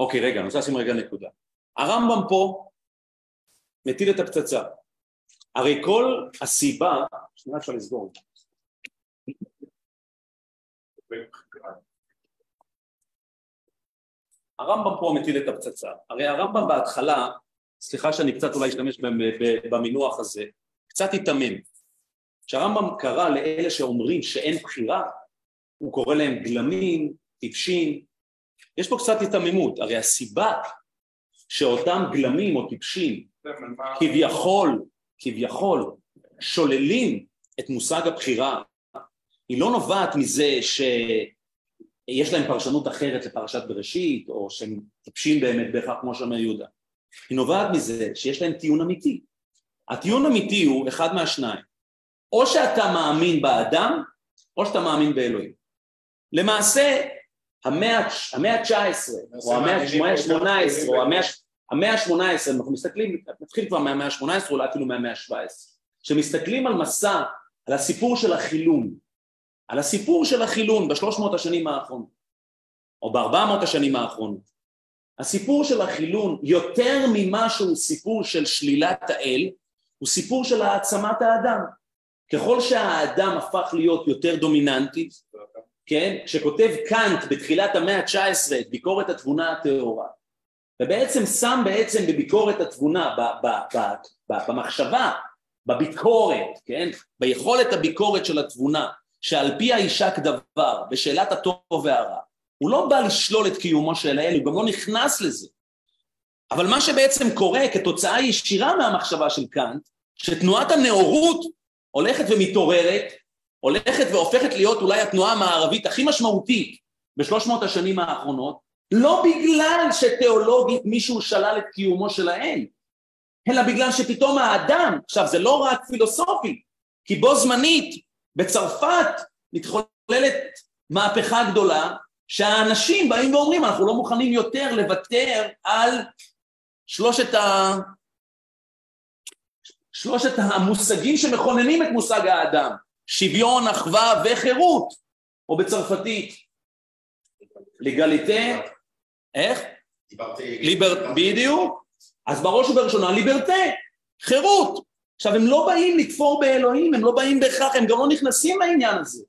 אוקיי, רגע, אני רוצה לשים רגע נקודה. הרמב"ם פה מטיל את הפצצה. הרי כל הסיבה, שנייה אפשר לסגור. הרמב"ם פה מטיל את הפצצה. הרי הרמב"ם בהתחלה, סליחה שאני קצת אולי אשתמש במינוח הזה, קצת היתמם. כשהרמב"ם קרא לאלה שאומרים שאין בחירה, הוא קורא להם גלמים, טיפשים, יש פה קצת היתממות, הרי הסיבה שאותם גלמים או טיפשים כביכול, כביכול שוללים את מושג הבחירה היא לא נובעת מזה שיש להם פרשנות אחרת לפרשת בראשית או שהם טיפשים באמת בהכרח כמו שאומר יהודה. היא נובעת מזה שיש להם טיעון אמיתי. הטיעון אמיתי הוא אחד מהשניים. או שאתה מאמין באדם או שאתה מאמין באלוהים. למעשה המאה ה-19 או המאה ה-18 או המאה ה-18, אנחנו מסתכלים, נתחיל כבר מהמאה ה-18 אולי אפילו מהמאה ה-17, כשמסתכלים על מסע, על הסיפור של החילון, על הסיפור של החילון בשלוש מאות השנים האחרונות, או בארבע מאות השנים האחרונות, הסיפור של החילון יותר ממה שהוא סיפור של שלילת האל, הוא סיפור של העצמת האדם. ככל שהאדם הפך להיות יותר דומיננטי, כן, שכותב קאנט בתחילת המאה ה-19 את ביקורת התבונה הטהורה, ובעצם שם בעצם בביקורת התבונה, ב, ב, ב, ב, במחשבה, בביקורת, כן, ביכולת הביקורת של התבונה, שעל פי יישק דבר, בשאלת הטוב והרע, הוא לא בא לשלול את קיומו של האל, הוא גם לא נכנס לזה. אבל מה שבעצם קורה כתוצאה ישירה מהמחשבה של קאנט, שתנועת הנאורות הולכת ומתעוררת הולכת והופכת להיות אולי התנועה המערבית הכי משמעותית בשלוש מאות השנים האחרונות, לא בגלל שתיאולוגית מישהו שלל את קיומו של האל, אלא בגלל שפתאום האדם, עכשיו זה לא רק פילוסופי, כי בו זמנית בצרפת מתחוללת מהפכה גדולה, שהאנשים באים ואומרים אנחנו לא מוכנים יותר לוותר על שלושת, ה... שלושת המושגים שמכוננים את מושג האדם, שוויון, אחווה וחירות, או בצרפתית, לגליטה, איך? ליבר... בדיוק, אז בראש ובראשונה ליברטה, חירות. עכשיו הם לא באים לתפור באלוהים, הם לא באים בהכרח, הם גם לא נכנסים לעניין הזה.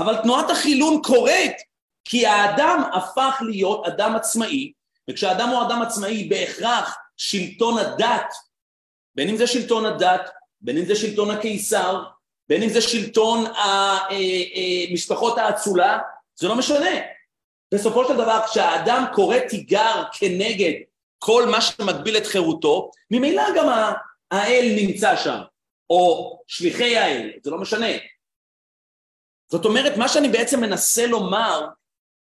אבל תנועת החילון קורית כי האדם הפך להיות אדם עצמאי, וכשאדם הוא אדם עצמאי בהכרח שלטון הדת, בין אם זה שלטון הדת, בין אם זה שלטון הקיסר, בין אם זה שלטון המשפחות אה, אה, האצולה, זה לא משנה. בסופו של דבר כשהאדם קורא תיגר כנגד כל מה שמגביל את חירותו, ממילא גם האל נמצא שם, או שליחי האל, זה לא משנה. זאת אומרת, מה שאני בעצם מנסה לומר,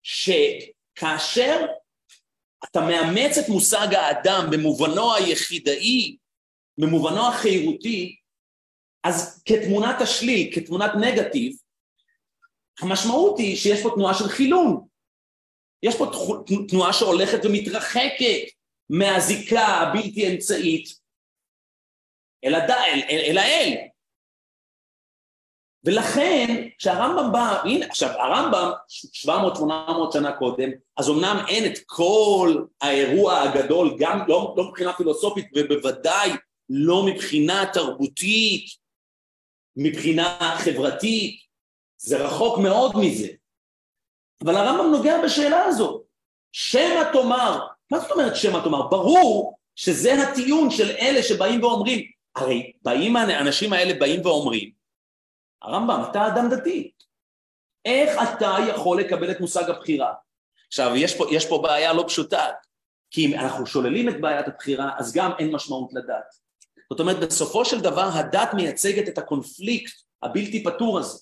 שכאשר אתה מאמץ את מושג האדם במובנו היחידאי, במובנו החירותי, אז כתמונת השליל, כתמונת נגטיב, המשמעות היא שיש פה תנועה של חילון. יש פה תנועה שהולכת ומתרחקת מהזיקה הבלתי אמצעית אל, הד... אל, אל, אל האל. ולכן כשהרמב"ם בא, הנה עכשיו הרמב"ם 700-800 שנה קודם, אז אמנם אין את כל האירוע הגדול, גם לא, לא מבחינה פילוסופית ובוודאי לא מבחינה תרבותית, מבחינה חברתית, זה רחוק מאוד מזה. אבל הרמב"ם נוגע בשאלה הזאת. שמא תאמר, מה זאת אומרת שמא תאמר? ברור שזה הטיעון של אלה שבאים ואומרים, הרי באים האנשים האלה באים ואומרים, הרמב"ם, אתה אדם דתי, איך אתה יכול לקבל את מושג הבחירה? עכשיו, יש פה, יש פה בעיה לא פשוטה, כי אם אנחנו שוללים את בעיית הבחירה, אז גם אין משמעות לדת. זאת אומרת, בסופו של דבר הדת מייצגת את הקונפליקט הבלתי פתור הזה.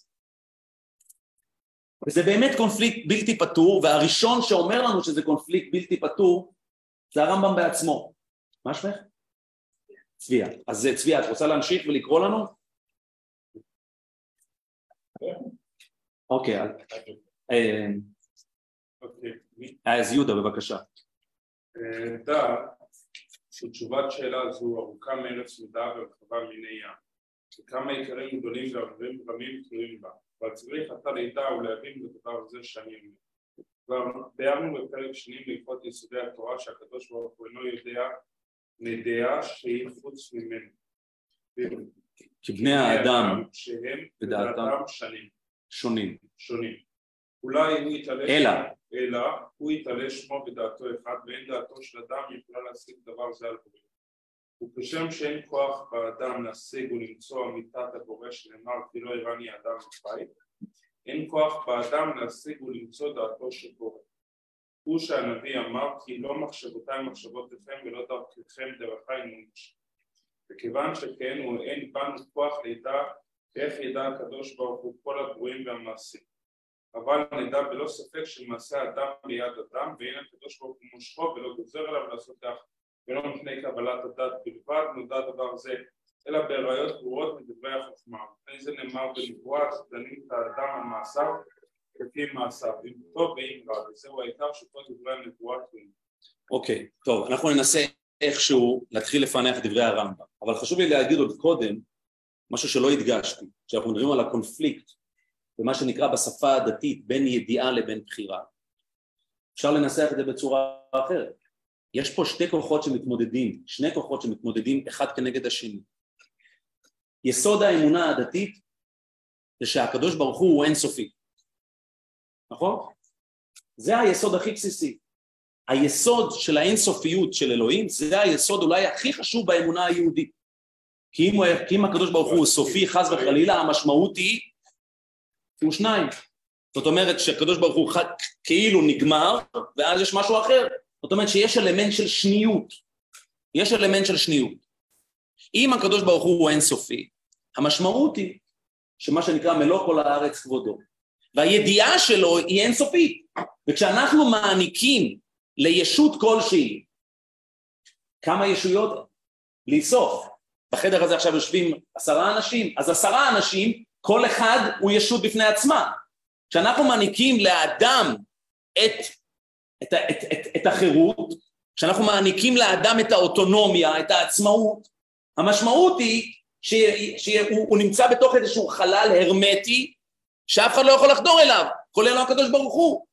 וזה באמת קונפליקט בלתי פתור, והראשון שאומר לנו שזה קונפליקט בלתי פתור זה הרמב"ם בעצמו. מה שמך? צביה. אז צביה, את רוצה להמשיך ולקרוא לנו? אוקיי, אה, אז יהודה בבקשה. דע שתשובת שאלה זו ארוכה מארץ מידה ורחבה מיני ים, וכמה עיקרים גדולים ורבים תלויים בה. אבל צריך אתה לידע ולהבין בדבר הזה שאני אומר. כבר ביארנו בפרק שני בעקבות יסודי התורה שהקדוש ברוך הוא אינו יודע נדע שהיא חוץ ממנו. כבני האדם שהם בדעתם שנים. שונים. שונים. אולי הוא יתעלה אלא. אלא הוא יתעלה שמו בדעתו אחד ואין דעתו של אדם יכולה להשיג דבר זה על בריאות. וכשם שאין כוח באדם להשיג ולמצוא אמיתת הבורא שנאמר כי לא יראני אדם וחי, אין כוח באדם להשיג ולמצוא דעתו של בורא. הוא שהנביא אמר כי לא מחשבותיי מחשבותיכם ולא דרככם דרכיי מומש. וכיוון שכן הוא אין בנו כוח לידע איך ידע הקדוש ברוך הוא כל הברואים והמעשים. אבל נדע בלא ספק שמעשה אדם ביד אדם ואין הקדוש ברוך הוא מושכו ולא גוזר עליו לעשות כך ולא מפני קבלת הדת בלבד נודע דבר זה אלא בראיות ברורות מדברי החוכמה. לפני זה נאמר בנבואה דנים את האדם על מעשיו כפי מעשיו, אם טוב ואם רע, וזהו העיקר שכל דברי הנבואה תלויים. אוקיי, טוב, אנחנו ננסה איכשהו להתחיל לפענח דברי הרמב"ם, אבל חשוב לי להגיד עוד קודם משהו שלא הדגשתי, כשאנחנו מדברים על הקונפליקט ומה שנקרא בשפה הדתית בין ידיעה לבין בחירה, אפשר לנסח את זה בצורה אחרת. יש פה שתי כוחות שמתמודדים, שני כוחות שמתמודדים אחד כנגד השני. יסוד האמונה הדתית זה שהקדוש ברוך הוא הוא אינסופי, נכון? זה היסוד הכי בסיסי. היסוד של האינסופיות של אלוהים זה היסוד אולי הכי חשוב באמונה היהודית. כי אם, כי אם הקדוש ברוך הוא סופי חס וחלילה המשמעות היא שהוא שניים. זאת אומרת שהקדוש ברוך הוא כאילו נגמר ואז יש משהו אחר. זאת אומרת שיש אלמנט של שניות, יש אלמנט של שניות. אם הקדוש ברוך הוא אינסופי, המשמעות היא שמה שנקרא מלוא כל הארץ כבודו, והידיעה שלו היא אינסופית, וכשאנחנו מעניקים לישות כלשהי כמה ישויות? בלי סוף. בחדר הזה עכשיו יושבים עשרה אנשים, אז עשרה אנשים, כל אחד הוא ישות בפני עצמה. כשאנחנו מעניקים לאדם את את, את, את, את החירות, כשאנחנו מעניקים לאדם את האוטונומיה, את העצמאות, המשמעות היא שהוא נמצא בתוך איזשהו חלל הרמטי שאף אחד לא יכול לחדור אליו, כולל הקדוש ברוך הוא.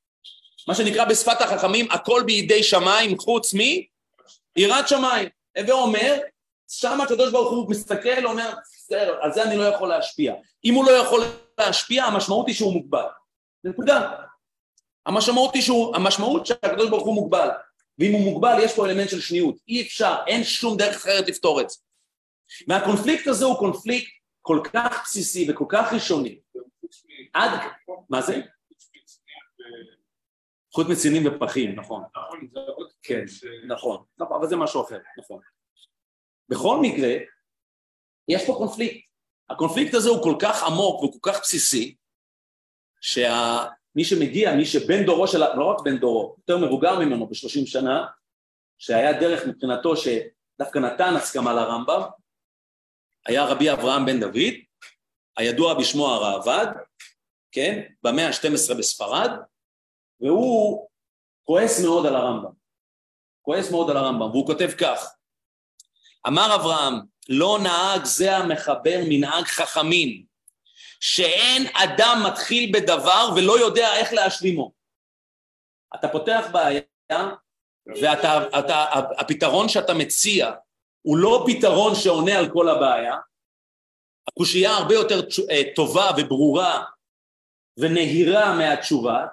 מה שנקרא בשפת החכמים, הכל בידי שמיים חוץ מיראת שמיים. הווה אומר, שם הקדוש ברוך הוא מסתכל, אומר, בסדר, על זה אני לא יכול להשפיע. אם הוא לא יכול להשפיע, המשמעות היא שהוא מוגבל. נקודה. המשמעות היא שהוא, המשמעות שהקדוש ברוך הוא מוגבל, ואם הוא מוגבל יש פה אלמנט של שניות, אי אפשר, אין שום דרך אחרת לפתור את זה. והקונפליקט הזה הוא קונפליקט כל כך בסיסי וכל כך ראשוני. עד, מה זה? חוט מצינים ופחים, נכון. נכון, כן, נכון, נכון, אבל זה משהו אחר, נכון. בכל מקרה, יש פה קונפליקט. הקונפליקט הזה הוא כל כך עמוק וכל כך בסיסי, שמי שמגיע, מי שבן דורו של, לא רק בן דורו, יותר מבוגר ממנו בשלושים שנה, שהיה דרך מבחינתו שדווקא נתן הסכמה לרמב"ם, היה רבי אברהם בן דוד, הידוע בשמו הראב"ד, כן, במאה ה-12 בספרד, והוא כועס מאוד על הרמב"ם. כועס מאוד על הרמב"ם, והוא כותב כך: אמר אברהם, לא נהג זה המחבר מנהג חכמים, שאין אדם מתחיל בדבר ולא יודע איך להשלימו. אתה פותח בעיה, ואתה, אתה, הפתרון שאתה מציע הוא לא פתרון שעונה על כל הבעיה, הקושייה הרבה יותר אה, טובה וברורה ונהירה מהתשובה,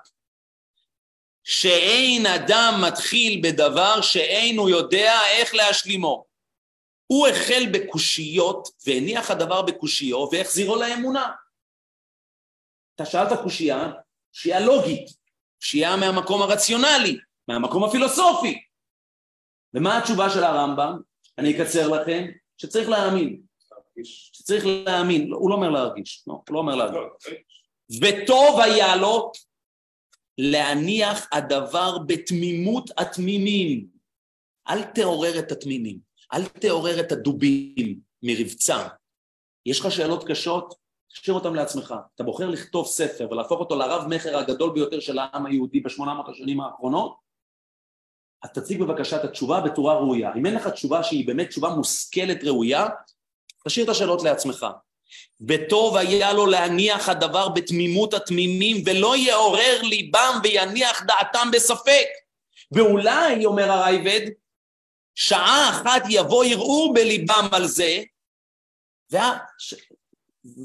שאין אדם מתחיל בדבר שאין הוא יודע איך להשלימו. הוא החל בקושיות והניח הדבר בקושיו והחזירו לאמונה. אתה שאלת קושייה, קושייה לוגית, קושייה מהמקום הרציונלי, מהמקום הפילוסופי. ומה התשובה של הרמב"ם? אני אקצר לכם, שצריך להאמין, להרגיש. שצריך להאמין, לא, הוא לא אומר להרגיש, לא, הוא לא אומר להרגיש. לא, זה- וטוב היה לו להניח הדבר בתמימות התמימים. אל תעורר את התמימים, אל תעורר את הדובים מרבצם. יש לך שאלות קשות? תשאיר אותם לעצמך. אתה בוחר לכתוב ספר ולהפוך אותו לרב-מכר הגדול ביותר של העם היהודי בשמונה מאות השנים האחרונות, אז תציג בבקשה את התשובה בצורה ראויה. אם אין לך תשובה שהיא באמת תשובה מושכלת ראויה, תשאיר את השאלות לעצמך. וטוב היה לו להניח הדבר בתמימות התמימים ולא יעורר ליבם ויניח דעתם בספק. ואולי, אומר הרייבד, שעה אחת יבוא ערעור בליבם על זה, וה... ש...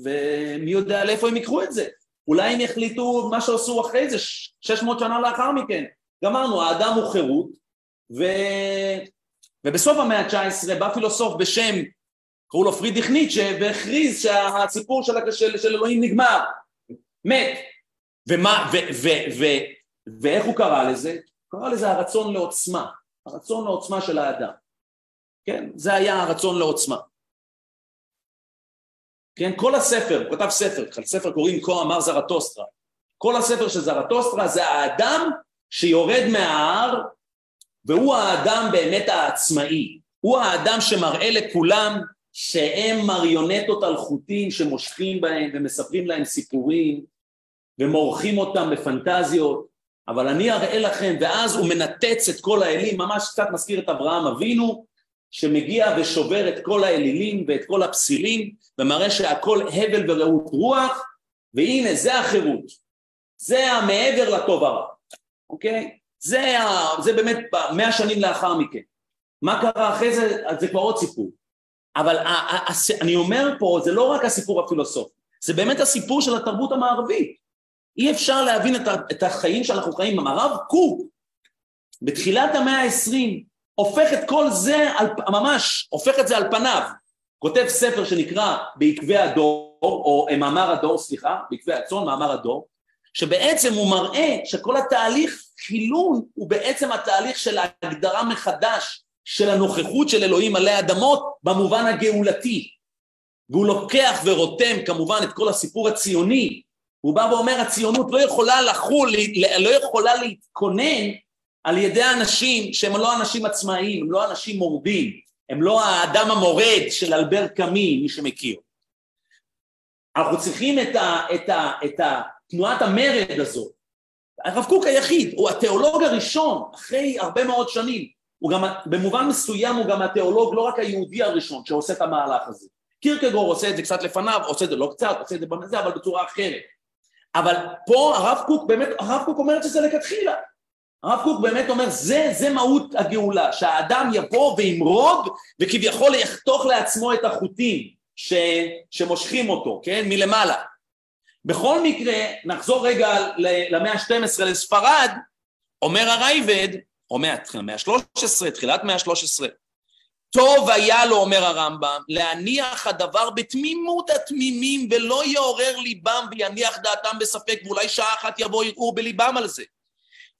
ומי יודע לאיפה הם ייקחו את זה. אולי הם יחליטו מה שעשו אחרי זה, 600 שנה לאחר מכן. גמרנו, האדם הוא חירות, ו... ובסוף המאה ה-19 בא פילוסוף בשם קראו לו פרידריך ניטשה, והכריז שהסיפור של, של, של אלוהים נגמר, מת. ומה, ו, ו, ו, ואיך הוא קרא לזה? הוא קרא לזה הרצון לעוצמה, הרצון לעוצמה של האדם. כן, זה היה הרצון לעוצמה. כן, כל הספר, הוא כתב ספר, לספר קוראים כה אמר זרטוסטרה. כל הספר של זרטוסטרה זה האדם שיורד מההר, והוא האדם באמת העצמאי. הוא האדם שמראה לכולם שהם מריונטות על חוטים שמושכים בהם ומספרים להם סיפורים ומורחים אותם בפנטזיות, אבל אני אראה לכם, ואז הוא מנתץ את כל האלים, ממש קצת מזכיר את אברהם אבינו, שמגיע ושובר את כל האלילים ואת כל הפסילים, ומראה שהכל הבל ורעות רוח, והנה זה החירות, זה המעבר לטוב הרע, אוקיי? זה, ה... זה באמת מאה שנים לאחר מכן. מה קרה אחרי זה, זה כבר עוד סיפור. אבל אני אומר פה, זה לא רק הסיפור הפילוסופי, זה באמת הסיפור של התרבות המערבית. אי אפשר להבין את החיים שאנחנו חיים. הרב קוק, בתחילת המאה העשרים, הופך את כל זה, על, ממש, הופך את זה על פניו. כותב ספר שנקרא בעקבי הדור, או מאמר הדור, סליחה, בעקבי הצאן, מאמר הדור, שבעצם הוא מראה שכל התהליך חילון הוא בעצם התהליך של ההגדרה מחדש של הנוכחות של אלוהים עלי אדמות במובן הגאולתי. והוא לוקח ורותם כמובן את כל הסיפור הציוני, הוא בא ואומר הציונות לא יכולה לחול, לא יכולה להתכונן על ידי אנשים שהם לא אנשים עצמאיים, הם לא אנשים מורדים, הם לא האדם המורד של אלבר קאמי, מי שמכיר. אנחנו צריכים את, ה, את, ה, את ה, תנועת המרד הזאת. הרב קוק היחיד, הוא התיאולוג הראשון, אחרי הרבה מאוד שנים, הוא גם, במובן מסוים הוא גם התיאולוג לא רק היהודי הראשון שעושה את המהלך הזה. קירקגור עושה את זה קצת לפניו, עושה את זה לא קצת, עושה את זה בזה, אבל בצורה אחרת. אבל פה הרב קוק באמת, הרב קוק אומר שזה לכתחילה. הרב קוק באמת אומר, זה, זה מהות הגאולה, שהאדם יבוא וימרוד וכביכול יחתוך לעצמו את החוטים ש, שמושכים אותו, כן, מלמעלה. בכל מקרה, נחזור רגע למאה ה-12 לספרד, אומר הרייבד, או מהמאה ה-13, תחילת מאה ה-13, טוב היה לו, אומר הרמב"ם, להניח הדבר בתמימות התמימים ולא יעורר ליבם ויניח דעתם בספק, ואולי שעה אחת יבוא ערעור בליבם על זה.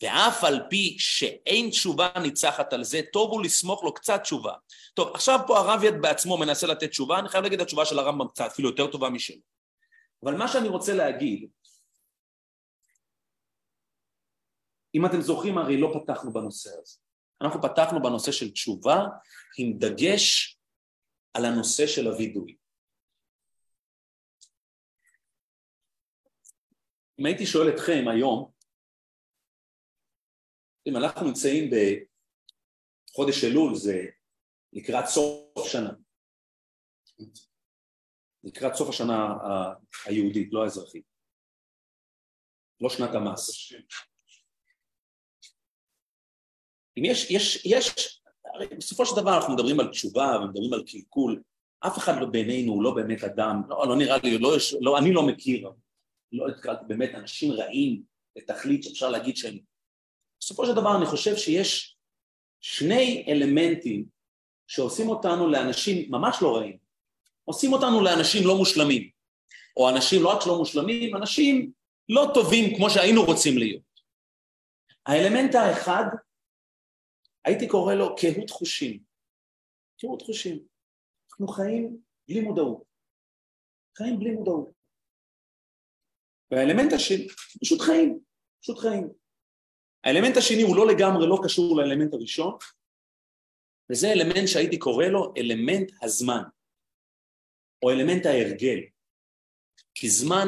ואף על פי שאין תשובה ניצחת על זה, טוב הוא לסמוך לו קצת תשובה. טוב, עכשיו פה הרב יד בעצמו מנסה לתת תשובה, אני חייב להגיד את התשובה של הרמב"ם קצת, אפילו יותר טובה משלו. אבל מה שאני רוצה להגיד, אם אתם זוכרים, הרי לא פתחנו בנושא הזה. אנחנו פתחנו בנושא של תשובה עם דגש על הנושא של הווידוי. אם הייתי שואל אתכם היום, אם אנחנו נמצאים בחודש אלול, זה לקראת סוף שנה. לקראת סוף השנה היהודית, לא האזרחית. לא שנת המס. אם יש, יש, יש, הרי בסופו של דבר אנחנו מדברים על תשובה ומדברים על קלקול, אף אחד לא בינינו הוא לא באמת אדם, לא, לא נראה לי, לא, לא, אני לא מכיר, לא התקלתי באמת אנשים רעים לתכלית שאפשר להגיד שהם... בסופו של דבר אני חושב שיש שני אלמנטים שעושים אותנו לאנשים ממש לא רעים, עושים אותנו לאנשים לא מושלמים, או אנשים לא רק שלא מושלמים, אנשים לא טובים כמו שהיינו רוצים להיות. האלמנט האחד, הייתי קורא לו קהות חושים. קהות חושים. אנחנו חיים בלי מודעות. חיים בלי מודעות. והאלמנט השני, פשוט חיים, פשוט חיים. האלמנט השני הוא לא לגמרי לא קשור לאלמנט הראשון, וזה אלמנט שהייתי קורא לו אלמנט הזמן, או אלמנט ההרגל. כי זמן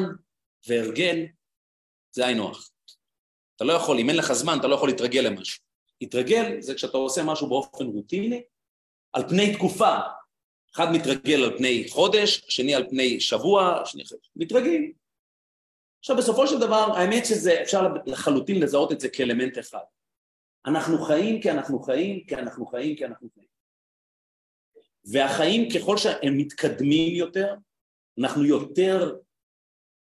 והרגל זה היינו הך. אתה לא יכול, אם אין לך זמן, אתה לא יכול להתרגל למשהו. להתרגל זה כשאתה עושה משהו באופן רוטיני, על פני תקופה. אחד מתרגל על פני חודש, השני על פני שבוע, השני מתרגל. עכשיו בסופו של דבר, האמת שזה, אפשר לחלוטין לזהות את זה כאלמנט אחד. אנחנו חיים כי אנחנו חיים, כי אנחנו חיים, כי אנחנו חיים. והחיים ככל שהם מתקדמים יותר, אנחנו יותר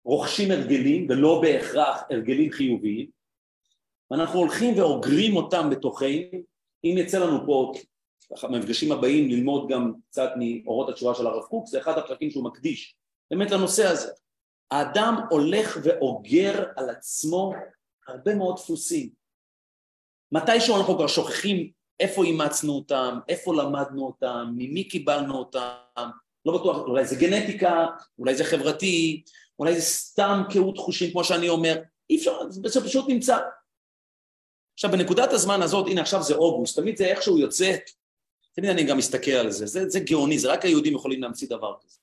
רוכשים הרגלים ולא בהכרח הרגלים חיוביים, ואנחנו הולכים ואוגרים אותם בתוכנו, אם יצא לנו פה במפגשים הבאים ללמוד גם קצת מאורות התשובה של הרב קוק, זה אחד הפרקים שהוא מקדיש באמת לנושא הזה. האדם הולך ואוגר על עצמו הרבה מאוד דפוסים. מתישהו אנחנו כבר שוכחים איפה אימצנו אותם, איפה למדנו אותם, ממי קיבלנו אותם, לא בטוח, אולי זה גנטיקה, אולי זה חברתי, אולי זה סתם קהות חושים כמו שאני אומר, אי אפשר, זה פשוט נמצא. עכשיו בנקודת הזמן הזאת, הנה עכשיו זה אוגוסט, תמיד זה איכשהו יוצא, תמיד אני גם מסתכל על זה, זה, זה גאוני, זה רק היהודים יכולים להמציא דבר כזה.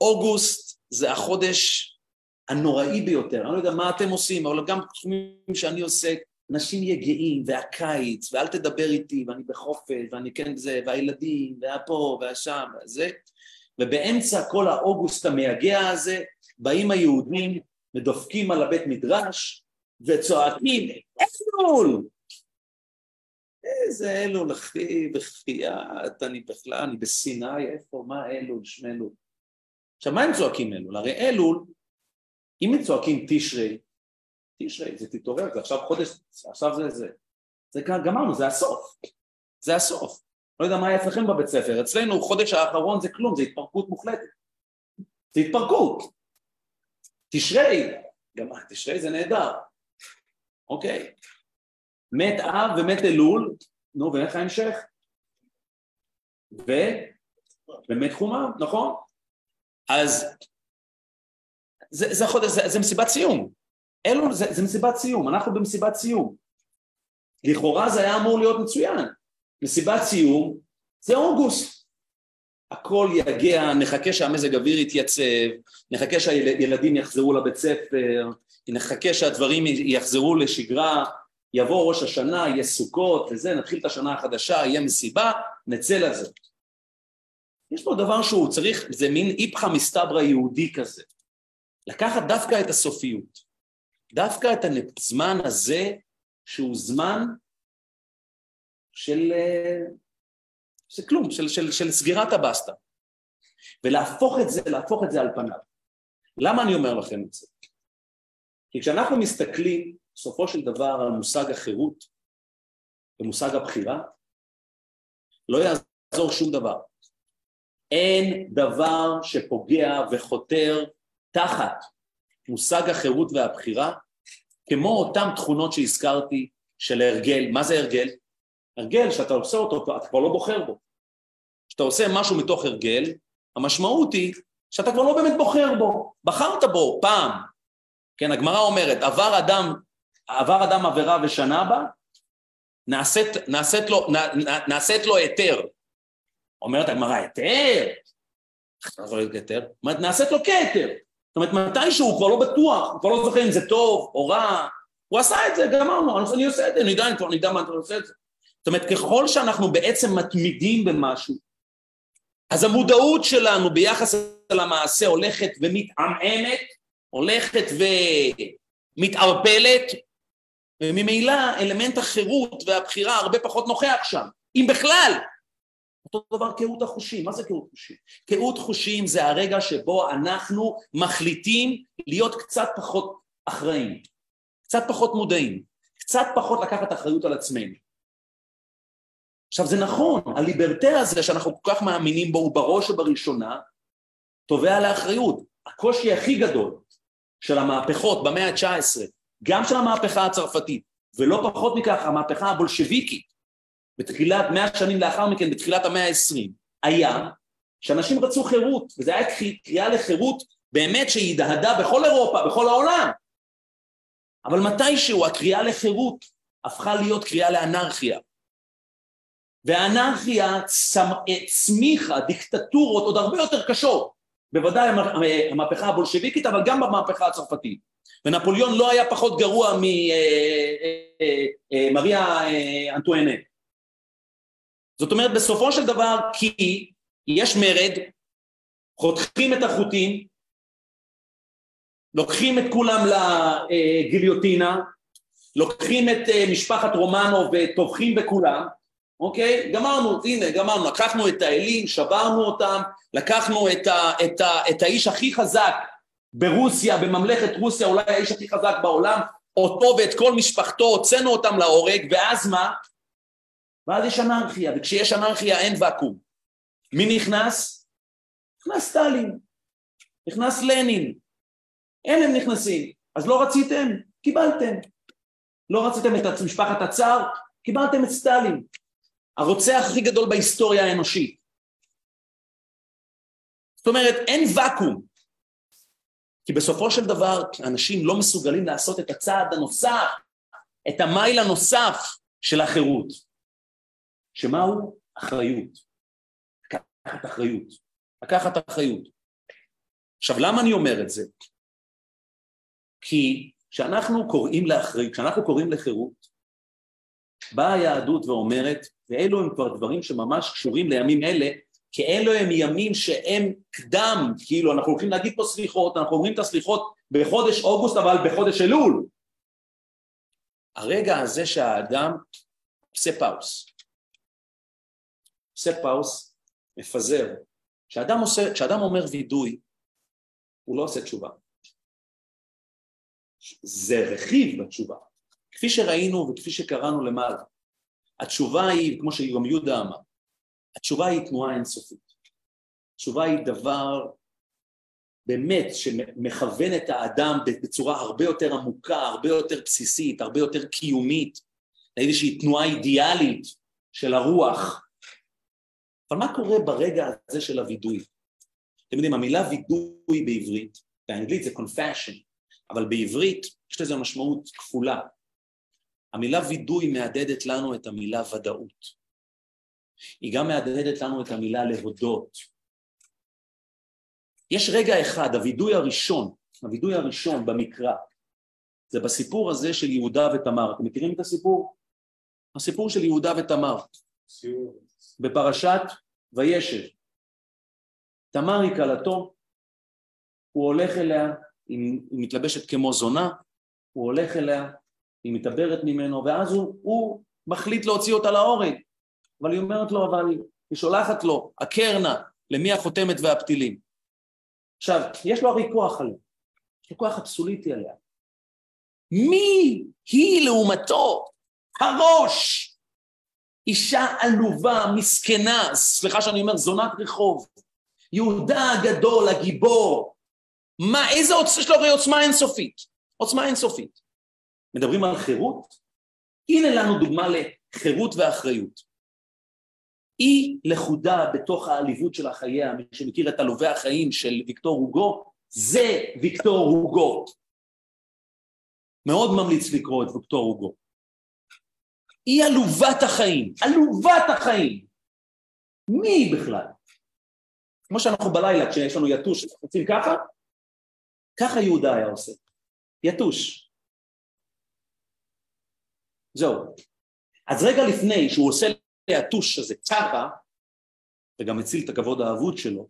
אוגוסט זה החודש הנוראי ביותר, אני לא יודע מה אתם עושים, אבל גם תחומים שאני עוסק, אנשים יהיה גאים, והקיץ, ואל תדבר איתי, ואני בחופש, ואני כן זה, והילדים, והפה, והשם, וזה, ובאמצע כל האוגוסט המייגע הזה, באים היהודים, ודופקים על הבית מדרש, וצועקים, אלול! איזה אלול, אחי, בחייאת, אני בכלל, אני בסיני, איפה, מה אלול, שמלול? עכשיו, מה הם צועקים אלול? הרי אלול, אם הם צועקים תשרי, תשרי, זה תתעורר, זה עכשיו חודש, עכשיו זה זה. זה גמרנו, זה הסוף. זה הסוף. לא יודע מה היה אצלכם בבית ספר, אצלנו חודש האחרון זה כלום, זה התפרקות מוחלטת. זה התפרקות. תשרי, גם תשרי זה נהדר. אוקיי. מת אב ומת אלול, נו, ואיך ההמשך? ו... ומת חומה, נכון? אז זה, זה, זה, זה, זה מסיבת סיום. אלו, זה, זה מסיבת סיום, אנחנו במסיבת סיום. לכאורה זה היה אמור להיות מצוין. מסיבת סיום זה אוגוסט. הכל יגיע, נחכה שהמזג אוויר יתייצב, נחכה שהילדים יחזרו לבית ספר, נחכה שהדברים יחזרו לשגרה, יבוא ראש השנה, יהיה סוכות וזה, נתחיל את השנה החדשה, יהיה מסיבה, נצא לזה. יש פה דבר שהוא צריך, זה מין איפכא מסתברא יהודי כזה. לקחת דווקא את הסופיות, דווקא את הזמן הזה, שהוא זמן של, של כלום, של, של, של סגירת הבסטה, ולהפוך את זה, להפוך את זה על פניו. למה אני אומר לכם את זה? כי כשאנחנו מסתכלים בסופו של דבר על מושג החירות ומושג הבחירה, לא יעזור שום דבר. אין דבר שפוגע וחותר תחת מושג החירות והבחירה כמו אותן תכונות שהזכרתי של הרגל, מה זה הרגל? הרגל שאתה עושה אותו, אתה כבר לא בוחר בו. כשאתה עושה משהו מתוך הרגל, המשמעות היא שאתה כבר לא באמת בוחר בו, בחרת בו פעם. כן, הגמרא אומרת, עבר אדם, עבר אדם עבירה ושנה בה, נעשית, נעשית, לו, נ, נעשית לו היתר. אומרת הגמרא, היתר? היתר? נעשית לו כהיתר. זאת אומרת, מתישהו הוא כבר לא בטוח, הוא כבר לא זוכר אם זה טוב או רע, הוא עשה את זה, גמרנו, אני עושה את זה, אני יודע, אני כבר נדע מה אתה עושה את זה. זאת אומרת, ככל שאנחנו בעצם מתמידים במשהו, אז המודעות שלנו ביחס למעשה הולכת ומתעמעמת, הולכת ומתערפלת, וממילא אלמנט החירות והבחירה הרבה פחות נוכח שם, אם בכלל. אותו דבר קהות החושים, מה זה קהות חושים? קהות חושים זה הרגע שבו אנחנו מחליטים להיות קצת פחות אחראים, קצת פחות מודעים, קצת פחות לקחת אחריות על עצמנו. עכשיו זה נכון, הליברטה הזה שאנחנו כל כך מאמינים בו הוא בראש ובראשונה תובע לאחריות. הקושי הכי גדול של המהפכות במאה ה-19, גם של המהפכה הצרפתית, ולא פחות מכך המהפכה הבולשביקית, בתחילת, מאה שנים לאחר מכן, בתחילת המאה ה-20, היה שאנשים רצו חירות, וזו הייתה קריאה לחירות באמת שהדהדה בכל אירופה, בכל העולם. אבל מתישהו הקריאה לחירות הפכה להיות קריאה לאנרכיה. והאנרכיה הצמיחה דיקטטורות עוד הרבה יותר קשות, בוודאי המהפכה הבולשביקית, אבל גם במהפכה הצרפתית. ונפוליאון לא היה פחות גרוע ממריה אה, אה, אה, אנטואנט. זאת אומרת, בסופו של דבר, כי יש מרד, חותכים את החוטים, לוקחים את כולם לגיליוטינה, לוקחים את משפחת רומנו וטובחים בכולם, אוקיי? גמרנו, הנה, גמרנו, לקחנו את האלים, שברנו אותם, לקחנו את, ה, את, ה, את האיש הכי חזק ברוסיה, בממלכת רוסיה, אולי האיש הכי חזק בעולם, אותו ואת כל משפחתו, הוצאנו אותם להורג, ואז מה? ואז יש אנרכיה, וכשיש אנרכיה אין ואקום. מי נכנס? נכנס סטלין, נכנס לנין, אין הם נכנסים, אז לא רציתם, קיבלתם. לא רציתם את משפחת הצאר, קיבלתם את סטלין. הרוצח הכי גדול בהיסטוריה האנושית. זאת אומרת, אין ואקום. כי בסופו של דבר אנשים לא מסוגלים לעשות את הצעד הנוסף, את המייל הנוסף של החירות. שמהו? אחריות. לקחת אחריות. לקחת אחריות. עכשיו, למה אני אומר את זה? כי כשאנחנו קוראים לאחריות, כשאנחנו קוראים לחירות, באה היהדות ואומרת, ואלו הם כבר דברים שממש קשורים לימים אלה, כי אלו הם ימים שהם קדם, כאילו אנחנו הולכים להגיד פה סליחות, אנחנו אומרים את הסליחות בחודש אוגוסט אבל בחודש אלול. הרגע הזה שהאדם עושה pause, עושה pause, מפזר. כשאדם, עושה, כשאדם אומר וידוי, הוא לא עושה תשובה. זה רכיב בתשובה. כפי שראינו וכפי שקראנו למעלה, התשובה היא, כמו שגם יהודה אמר, התשובה היא תנועה אינסופית. התשובה היא דבר באמת שמכוון את האדם בצורה הרבה יותר עמוקה, הרבה יותר בסיסית, הרבה יותר קיומית, לאיזושהי תנועה אידיאלית של הרוח. אבל מה קורה ברגע הזה של הווידוי? אתם יודעים, המילה וידוי בעברית, באנגלית זה confession, אבל בעברית יש לזה משמעות כפולה. המילה וידוי מהדהדת לנו את המילה ודאות. היא גם מהדהדת לנו את המילה להודות. יש רגע אחד, הווידוי הראשון, הווידוי הראשון במקרא, זה בסיפור הזה של יהודה ותמר. אתם מכירים את הסיפור? הסיפור של יהודה ותמר. בפרשת וישב. תמר היא כלתו, הוא הולך אליה, היא מתלבשת כמו זונה, הוא הולך אליה, היא מתעברת ממנו, ואז הוא, הוא מחליט להוציא אותה להורג. אבל היא אומרת לו, אבל היא שולחת לו, הקרנה, למי החותמת והפתילים. עכשיו, יש לו הרי כוח עליה, יש לו כוח אבסוליטי עליה. מי היא לעומתו? הראש! אישה עלובה, מסכנה, סליחה שאני אומר, זונת רחוב. יהודה הגדול, הגיבור. מה, איזה עוצמה, יש לו הרי עוצמה אינסופית. עוצמה אינסופית. מדברים על חירות, הנה לנו דוגמה לחירות ואחריות. היא לכודה בתוך העליבות של החייה, מי שמכיר את עלובי החיים של ויקטור הוגו, זה ויקטור הוגו. מאוד ממליץ לקרוא את ויקטור הוגו. היא עלובת החיים, עלובת החיים. מי היא בכלל? כמו שאנחנו בלילה, כשיש לנו יתוש, עושים ככה, ככה יהודה היה עושה. יתוש. זהו. אז רגע לפני שהוא עושה היתוש הזה ככה, וגם מציל את הכבוד האבוד שלו,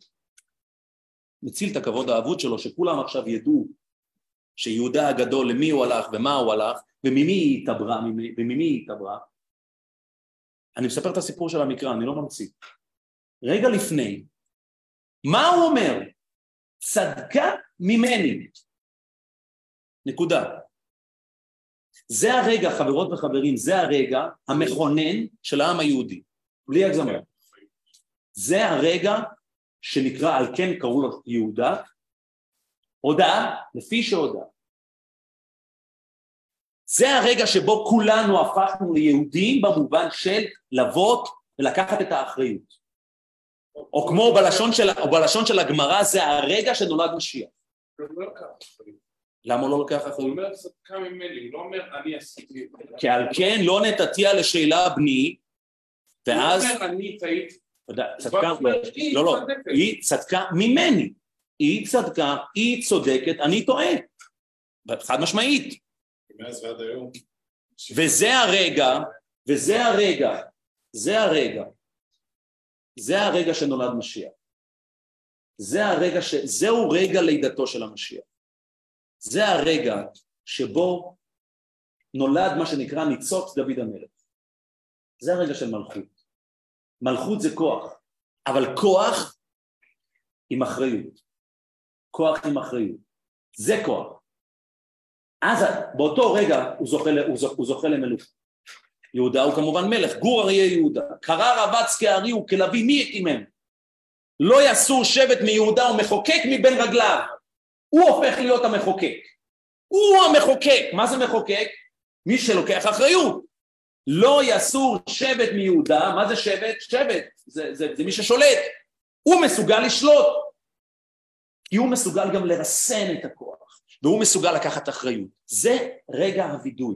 מציל את הכבוד האבוד שלו, שכולם עכשיו ידעו שיהודה הגדול, למי הוא הלך ומה הוא הלך, וממי היא התעברה, וממי היא התעברה. אני מספר את הסיפור של המקרא, אני לא ממציא. רגע לפני, מה הוא אומר? צדקה ממני. נקודה. זה הרגע, חברות וחברים, זה הרגע המכונן של העם היהודי, בלי הגזמה. זה הרגע שנקרא, על כן קראו לו יהודה, הודעה, לפי שהודה. זה הרגע שבו כולנו הפכנו ליהודים במובן של לבוא ולקחת את האחריות. או כמו בלשון של, או בלשון של הגמרא, זה הרגע שנולד משיח. למה הוא לא לוקח אחריות? הוא אומר צדקה ממני, הוא לא אומר אני עשיתי. כי על כן לא נתתיה לשאלה בני, ואז... הוא אומר אני טעיתי. צדקה, לא, לא, היא צדקה ממני. היא צדקה, היא צודקת, אני טועה. חד משמעית. מאז ועד היום. וזה הרגע, וזה הרגע, זה הרגע, זה הרגע שנולד משיח. זה הרגע ש... זהו רגע לידתו של המשיח. זה הרגע שבו נולד מה שנקרא ניצוץ דוד המלך. זה הרגע של מלכות. מלכות זה כוח, אבל כוח עם אחריות. כוח עם אחריות. זה כוח. אז באותו רגע הוא זוכה, הוא זוכה, הוא זוכה למלוך. יהודה הוא כמובן מלך, גור אריה יהודה. קרא רבץ כארי וכלביא מי הקימם? לא יסור שבט מיהודה ומחוקק מבין רגליו. הוא הופך להיות המחוקק. הוא המחוקק. מה זה מחוקק? מי שלוקח אחריות. לא יסור שבט מיהודה, מה זה שבט? שבט, זה, זה, זה מי ששולט. הוא מסוגל לשלוט. כי הוא מסוגל גם לרסן את הכוח, והוא מסוגל לקחת אחריות. זה רגע הווידוי.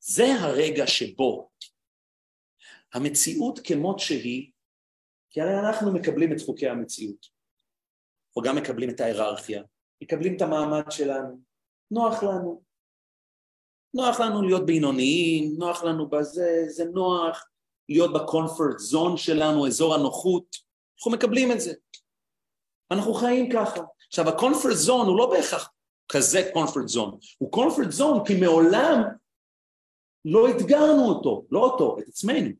זה הרגע שבו המציאות כמות שהיא, כי הרי אנחנו מקבלים את חוקי המציאות, וגם מקבלים את ההיררכיה, מקבלים את המעמד שלנו, נוח לנו. נוח לנו להיות בינוניים, נוח לנו בזה, זה נוח להיות בקונפורט זון שלנו, אזור הנוחות, אנחנו מקבלים את זה. אנחנו חיים ככה. עכשיו הקונפורט זון הוא לא בהכרח כזה קונפורט זון, הוא קונפורט זון כי מעולם לא אתגרנו אותו, לא אותו, את עצמנו.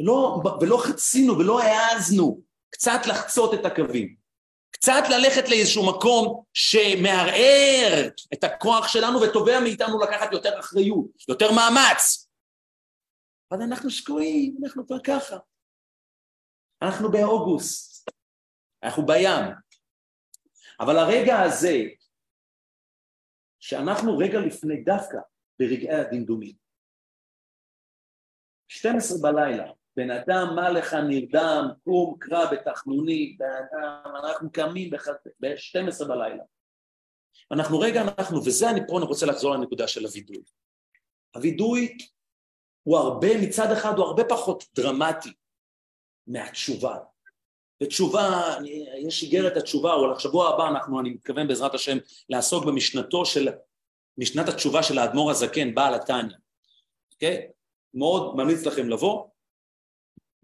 לא, ולא חצינו ולא העזנו קצת לחצות את הקווים. קצת ללכת לאיזשהו מקום שמערער את הכוח שלנו ותובע מאיתנו לקחת יותר אחריות, יותר מאמץ. אבל אנחנו שקועים, אנחנו כבר ככה. אנחנו באוגוסט, אנחנו בים. אבל הרגע הזה, שאנחנו רגע לפני דווקא ברגעי הדמדומים, 12 בלילה, בן אדם מה לך נרדם, קום קרא בתחנוני, בן אדם, אנחנו קמים ב-12 בלילה. אנחנו רגע אנחנו, וזה אני פה אני רוצה לחזור לנקודה של הווידוי. הווידוי הוא הרבה, מצד אחד הוא הרבה פחות דרמטי מהתשובה. ותשובה, יש איגרת התשובה, או לשבוע הבא אנחנו, אני מתכוון בעזרת השם, לעסוק במשנתו של, משנת התשובה של האדמו"ר הזקן, בעל התניא, אוקיי? מאוד ממליץ לכם לבוא,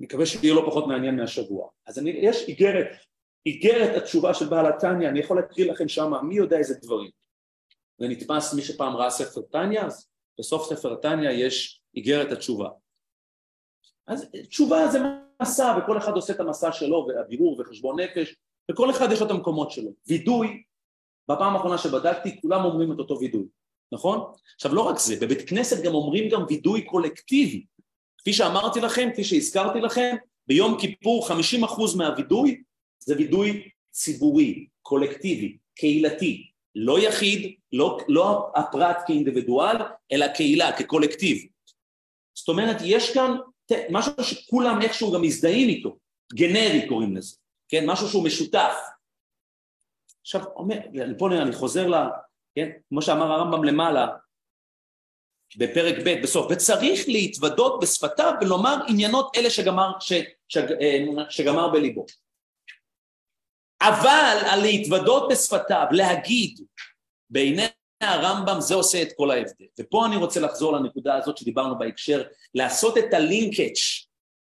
מקווה שיהיה לא פחות מעניין מהשבוע. אז אני, יש איגרת, איגרת התשובה של בעל התניא, אני יכול להקריא לכם שמה מי יודע איזה דברים. זה נתפס מי שפעם ראה ספר תניא, אז בסוף ספר תניא יש איגרת התשובה. אז תשובה זה מסע, וכל אחד עושה את המסע שלו, והבירור וחשבון נפש, וכל אחד יש לו את המקומות שלו. וידוי, בפעם האחרונה שבדקתי, כולם אומרים את אותו וידוי, נכון? עכשיו לא רק זה, בבית כנסת גם אומרים גם וידוי קולקטיבי. כפי שאמרתי לכם, כפי שהזכרתי לכם, ביום כיפור 50% מהווידוי זה וידוי ציבורי, קולקטיבי, קהילתי. לא יחיד, לא, לא הפרט כאינדיבידואל, אלא קהילה, כקולקטיב. זאת אומרת, יש כאן משהו שכולם איכשהו גם מזדהים איתו, גנרי קוראים לזה, כן? משהו שהוא משותף. עכשיו, אומר, פה אני חוזר ל... כן? כמו שאמר הרמב"ם למעלה, בפרק ב' בסוף, וצריך להתוודות בשפתיו ולומר עניינות אלה שגמר, ש, ש, אה, שגמר בליבו. אבל על להתוודות בשפתיו, להגיד בעיני הרמב"ם זה עושה את כל ההבדל. ופה אני רוצה לחזור לנקודה הזאת שדיברנו בהקשר, לעשות את הלינקג'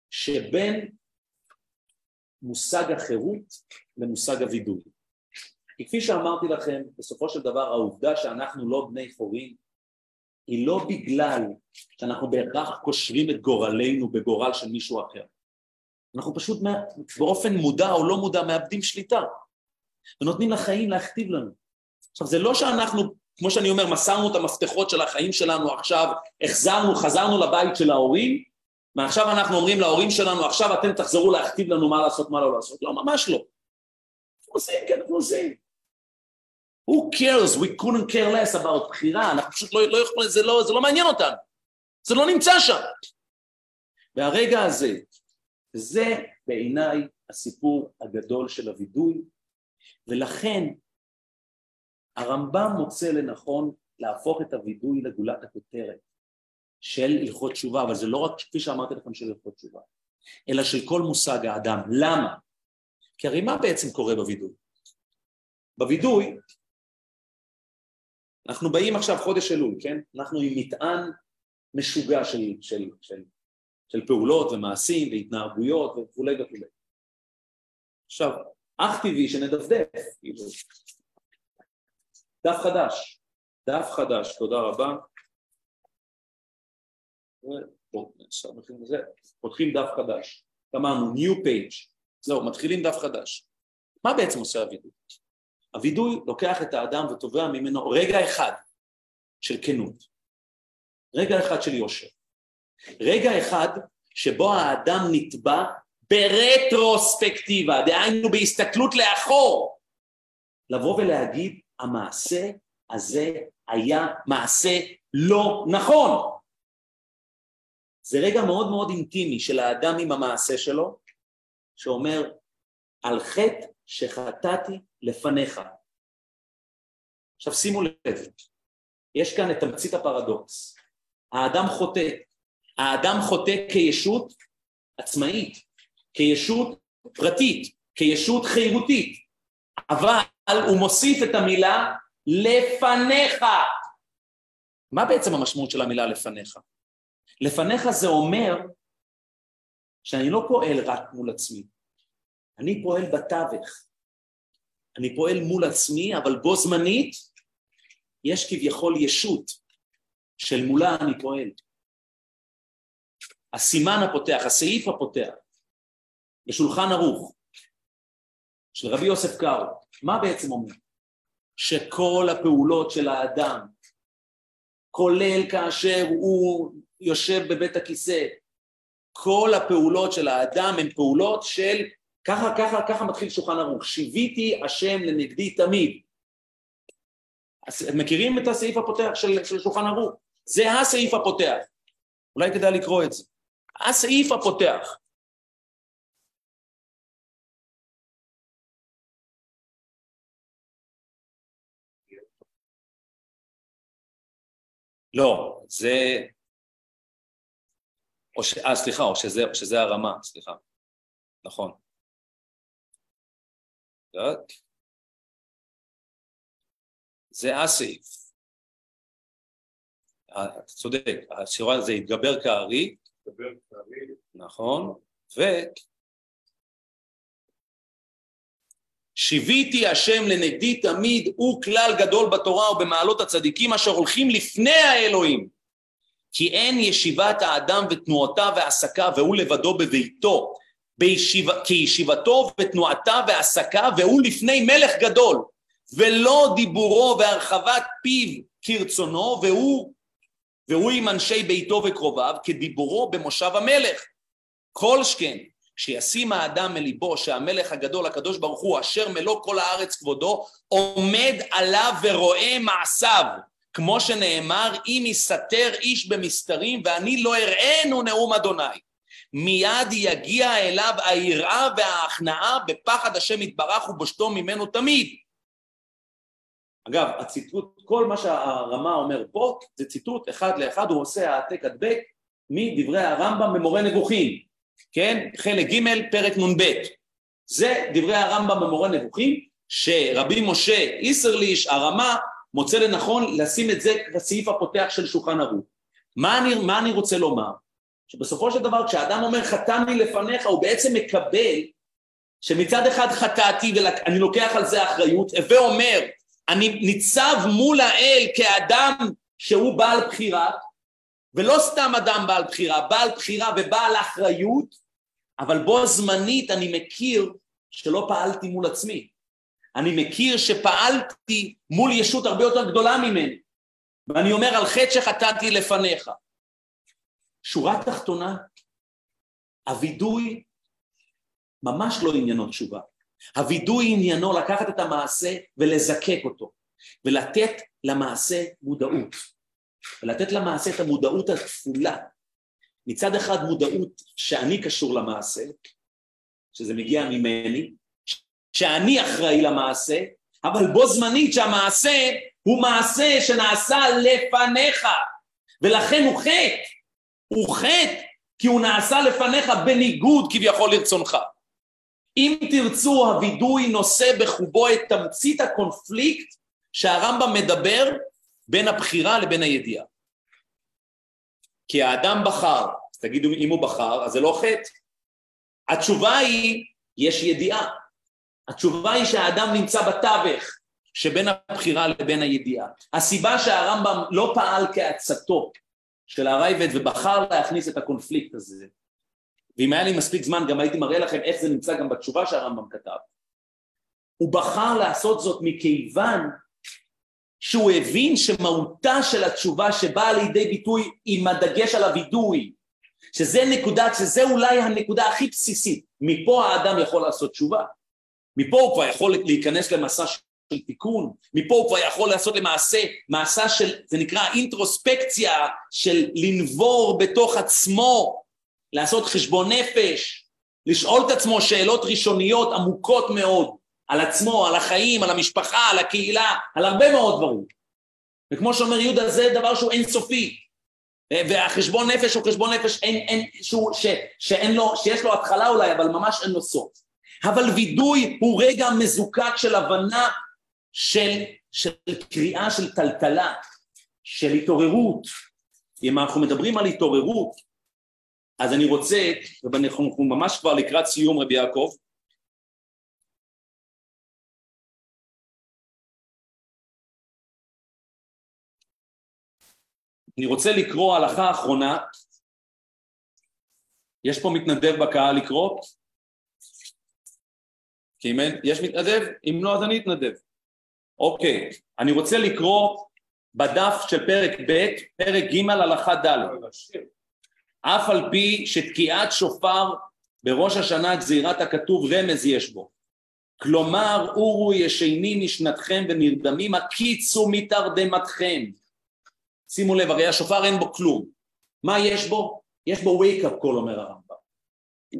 שבין מושג החירות למושג הווידוי. כי כפי שאמרתי לכם, בסופו של דבר העובדה שאנחנו לא בני חורים היא לא בגלל שאנחנו בהכרח קושרים את גורלנו בגורל של מישהו אחר. אנחנו פשוט באופן מודע או לא מודע מאבדים שליטה ונותנים לחיים להכתיב לנו. עכשיו זה לא שאנחנו, כמו שאני אומר, מסרנו את המפתחות של החיים שלנו עכשיו, החזרנו, חזרנו לבית של ההורים ועכשיו אנחנו אומרים להורים שלנו, עכשיו אתם תחזרו להכתיב לנו מה לעשות, מה לא לעשות. לא, ממש לא. אנחנו עושים, כן, אנחנו עושים. Who cares? We couldn't care less about בחירה, אנחנו פשוט לא, לא יכולים, זה לא, זה לא מעניין אותנו, זה לא נמצא שם. והרגע הזה, זה בעיניי הסיפור הגדול של הווידוי, ולכן הרמב"ם מוצא לנכון להפוך את הווידוי לגולת הכותרת של הלכות תשובה, אבל זה לא רק כפי שאמרתי לכם של הלכות תשובה, אלא של כל מושג האדם. למה? כי הרי מה בעצם קורה בווידוי? בווידוי אנחנו באים עכשיו חודש אלול, כן? אנחנו עם מטען משוגע של, של, של, של פעולות ומעשים והתנהגויות וכולי וכולי. עכשיו, אך טבעי שנדפדף, כאילו, דף חדש, דף חדש, תודה רבה. פותחים דף חדש, אמרנו new page, זהו, מתחילים דף חדש. מה בעצם עושה הווידוי? הווידוי לוקח את האדם ותובע ממנו רגע אחד של כנות, רגע אחד של יושר, רגע אחד שבו האדם נתבע ברטרוספקטיבה, דהיינו בהסתכלות לאחור, לבוא ולהגיד המעשה הזה היה מעשה לא נכון. זה רגע מאוד מאוד אינטימי של האדם עם המעשה שלו, שאומר על חטא שחטאתי לפניך. עכשיו שימו לב, יש כאן את תמצית הפרדוקס. האדם חוטא. האדם חוטא כישות עצמאית, כישות פרטית, כישות חירותית, אבל הוא מוסיף את המילה לפניך. מה בעצם המשמעות של המילה לפניך? לפניך זה אומר שאני לא פועל רק מול עצמי, אני פועל בתווך. אני פועל מול עצמי, אבל בו זמנית יש כביכול ישות של מולה אני פועל. הסימן הפותח, הסעיף הפותח, בשולחן ערוך, של רבי יוסף קארו, מה בעצם אומר? שכל הפעולות של האדם, כולל כאשר הוא יושב בבית הכיסא, כל הפעולות של האדם הן פעולות של ככה, ככה, ככה מתחיל שולחן ערוך, שיוויתי השם לנגדי תמיד. מכירים את הסעיף הפותח של, של שולחן ערוך? זה הסעיף הפותח. אולי כדאי לקרוא את זה. הסעיף הפותח. לא, זה... או ש... אה, סליחה, או שזה, שזה הרמה, סליחה. נכון. זה הסעיף. אתה צודק, השירה הזה התגבר כארי, נכון, ו... שיוויתי השם לנגדי תמיד, הוא כלל גדול בתורה ובמעלות הצדיקים אשר הולכים לפני האלוהים. כי אין ישיבת האדם ותנועותיו ועסקה והוא לבדו בביתו, בישיב... כישיבתו ותנועתה ועסקה והוא לפני מלך גדול ולא דיבורו והרחבת פיו כרצונו והוא, והוא עם אנשי ביתו וקרוביו כדיבורו במושב המלך. כל שכן שישים האדם מליבו שהמלך הגדול הקדוש ברוך הוא אשר מלוא כל הארץ כבודו עומד עליו ורואה מעשיו. כמו שנאמר אם יסתר איש במסתרים ואני לא אראנו נאום אדוני מיד יגיע אליו היראה וההכנעה בפחד השם יתברך ובושתו ממנו תמיד אגב, הציטוט, כל מה שהרמה אומר פה זה ציטוט אחד לאחד, הוא עושה העתק הדבק מדברי הרמב"ם במורה נבוכים, כן? חלק ג' פרק נ"ב. זה דברי הרמב"ם במורה נבוכים, שרבי משה איסרליש, הרמה, מוצא לנכון לשים את זה בסעיף הפותח של שולחן ערוך. מה אני, מה אני רוצה לומר? שבסופו של דבר כשאדם אומר חטאני לפניך, הוא בעצם מקבל שמצד אחד חטאתי ואני לוקח על זה אחריות, ואומר אני ניצב מול האל כאדם שהוא בעל בחירה, ולא סתם אדם בעל בחירה, בעל בחירה ובעל אחריות, אבל בו זמנית אני מכיר שלא פעלתי מול עצמי. אני מכיר שפעלתי מול ישות הרבה יותר גדולה ממני, ואני אומר על חטא שחטאתי לפניך. שורה תחתונה, הווידוי ממש לא עניינו תשובה. הווידוי עניינו לקחת את המעשה ולזקק אותו, ולתת למעשה מודעות, ולתת למעשה את המודעות הכפולה. מצד אחד מודעות שאני קשור למעשה, שזה מגיע ממני, שאני אחראי למעשה, אבל בו זמנית שהמעשה הוא מעשה שנעשה לפניך, ולכן הוא חטא, הוא חטא כי הוא נעשה לפניך בניגוד כביכול לרצונך. אם תרצו, הווידוי נושא בחובו את תמצית הקונפליקט שהרמב"ם מדבר בין הבחירה לבין הידיעה. כי האדם בחר, אז תגידו אם הוא בחר, אז זה לא חטא. התשובה היא, יש ידיעה. התשובה היא שהאדם נמצא בתווך שבין הבחירה לבין הידיעה. הסיבה שהרמב"ם לא פעל כעצתו של הרייבד ובחר להכניס את הקונפליקט הזה, ואם היה לי מספיק זמן גם הייתי מראה לכם איך זה נמצא גם בתשובה שהרמב"ם כתב. הוא בחר לעשות זאת מכיוון שהוא הבין שמהותה של התשובה שבאה לידי ביטוי עם הדגש על הווידוי, שזה נקודה, שזה אולי הנקודה הכי בסיסית, מפה האדם יכול לעשות תשובה, מפה הוא כבר יכול להיכנס למסע של תיקון, מפה הוא כבר יכול לעשות למעשה, מעשה של, זה נקרא אינטרוספקציה של לנבור בתוך עצמו לעשות חשבון נפש, לשאול את עצמו שאלות ראשוניות עמוקות מאוד על עצמו, על החיים, על המשפחה, על הקהילה, על הרבה מאוד דברים. וכמו שאומר יהודה, זה דבר שהוא אינסופי. והחשבון נפש הוא חשבון נפש אין, אין, שהוא, ש, שאין לו, שיש לו התחלה אולי, אבל ממש אין לו סוף. אבל וידוי הוא רגע מזוקק של הבנה של, של קריאה של טלטלה, של התעוררות. אם אנחנו מדברים על התעוררות, אז אני רוצה, ואנחנו ממש כבר לקראת סיום רבי יעקב, אני רוצה לקרוא הלכה אחרונה, יש פה מתנדב בקהל לקרוא? כי אם אין, יש מתנדב? אם לא אז אני אתנדב. אוקיי, אני רוצה לקרוא בדף של פרק ב', פרק ג' הלכה ד'. אף על פי שתקיעת שופר בראש השנה גזירת הכתוב רמז יש בו. כלומר, אורו ישנים משנתכם ונרדמים, הקיצו מתרדמתכם. שימו לב, הרי השופר אין בו כלום. מה יש בו? יש בו wake up call, אומר הרמב"ם.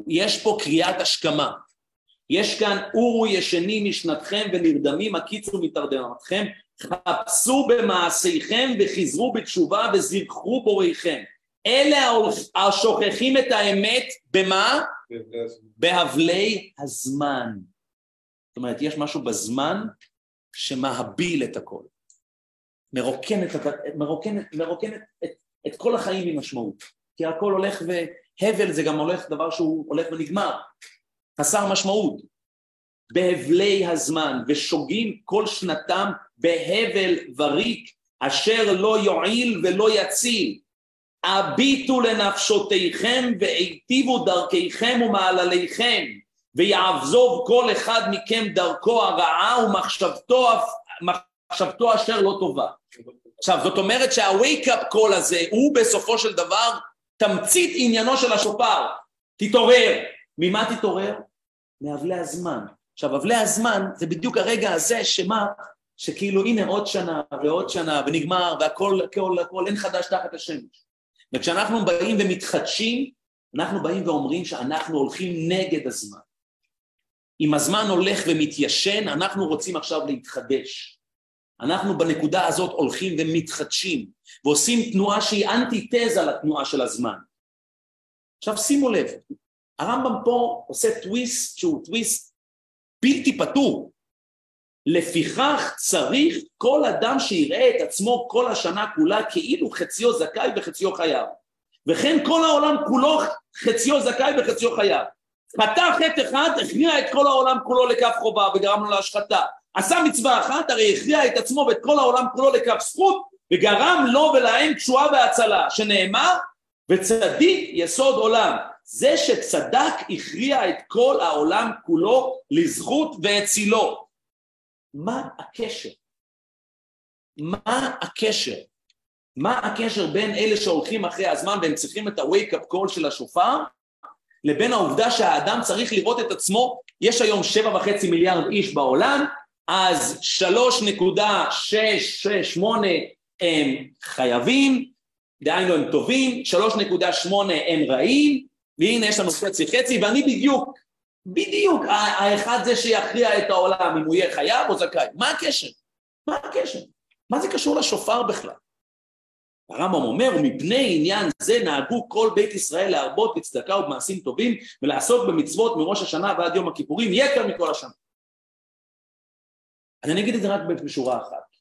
יש פה קריאת השכמה. יש כאן אורו ישנים משנתכם ונרדמים, הקיצו מתרדמתכם, חפשו במעשיכם וחזרו בתשובה וזכרו בוריכם. אלה השוכחים את האמת במה? בהבלי הזמן. זאת אומרת, יש משהו בזמן שמהביל את הכל. מרוקן את, מרוקן, מרוקן את, את, את כל החיים עם משמעות. כי הכל הולך והבל זה גם הולך דבר שהוא הולך ונגמר. חסר משמעות. בהבלי הזמן, ושוגים כל שנתם בהבל וריק, אשר לא יועיל ולא יציל. הביטו לנפשותיכם והיטיבו דרכיכם ומעלליכם ויעזוב כל אחד מכם דרכו הרעה ומחשבתו מחשבתו אשר לא טובה. עכשיו זאת אומרת שה-wake up call הזה הוא בסופו של דבר תמצית עניינו של השופר. תתעורר, ממה תתעורר? מאבלי הזמן. עכשיו, אבלי הזמן זה בדיוק הרגע הזה שמה? שכאילו הנה עוד שנה ועוד שנה ונגמר והכל, הכל, הכל, אין חדש תחת השמש. וכשאנחנו באים ומתחדשים, אנחנו באים ואומרים שאנחנו הולכים נגד הזמן. אם הזמן הולך ומתיישן, אנחנו רוצים עכשיו להתחדש. אנחנו בנקודה הזאת הולכים ומתחדשים, ועושים תנועה שהיא אנטי-תזה לתנועה של הזמן. עכשיו שימו לב, הרמב"ם פה עושה טוויסט שהוא טוויסט בלתי פתור. לפיכך צריך כל אדם שיראה את עצמו כל השנה כולה כאילו חציו זכאי וחציו חייב. וכן כל העולם כולו חציו זכאי וחציו חייב. חטא חטא אחד, הכריע את כל העולם כולו לכף חובה וגרם לו להשחתה. עשה מצווה אחת, הרי הכריע את עצמו ואת כל העולם כולו לכף זכות וגרם לו ולהם תשועה והצלה, שנאמר וצדיק יסוד עולם. זה שצדק הכריע את כל העולם כולו לזכות והצילו. מה הקשר? מה הקשר? מה הקשר בין אלה שהולכים אחרי הזמן והם צריכים את ה-wake up call של השופר לבין העובדה שהאדם צריך לראות את עצמו, יש היום שבע וחצי מיליארד איש בעולם, אז שלוש נקודה שש, שש, שמונה הם חייבים, דהיינו הם טובים, שלוש נקודה שמונה הם רעים, והנה יש לנו חצי חצי, ואני בדיוק, בדיוק האחד זה שיכריע את העולם, אם הוא יהיה חייב או זכאי. מה הקשר? מה הקשר? מה זה קשור לשופר בכלל? הרמב"ם אומר, ומפני עניין זה נהגו כל בית ישראל להרבות בצדקה ובמעשים טובים ולעסוק במצוות מראש השנה ועד יום הכיפורים יתר מכל השנה. אני אגיד את זה רק בשורה אחת.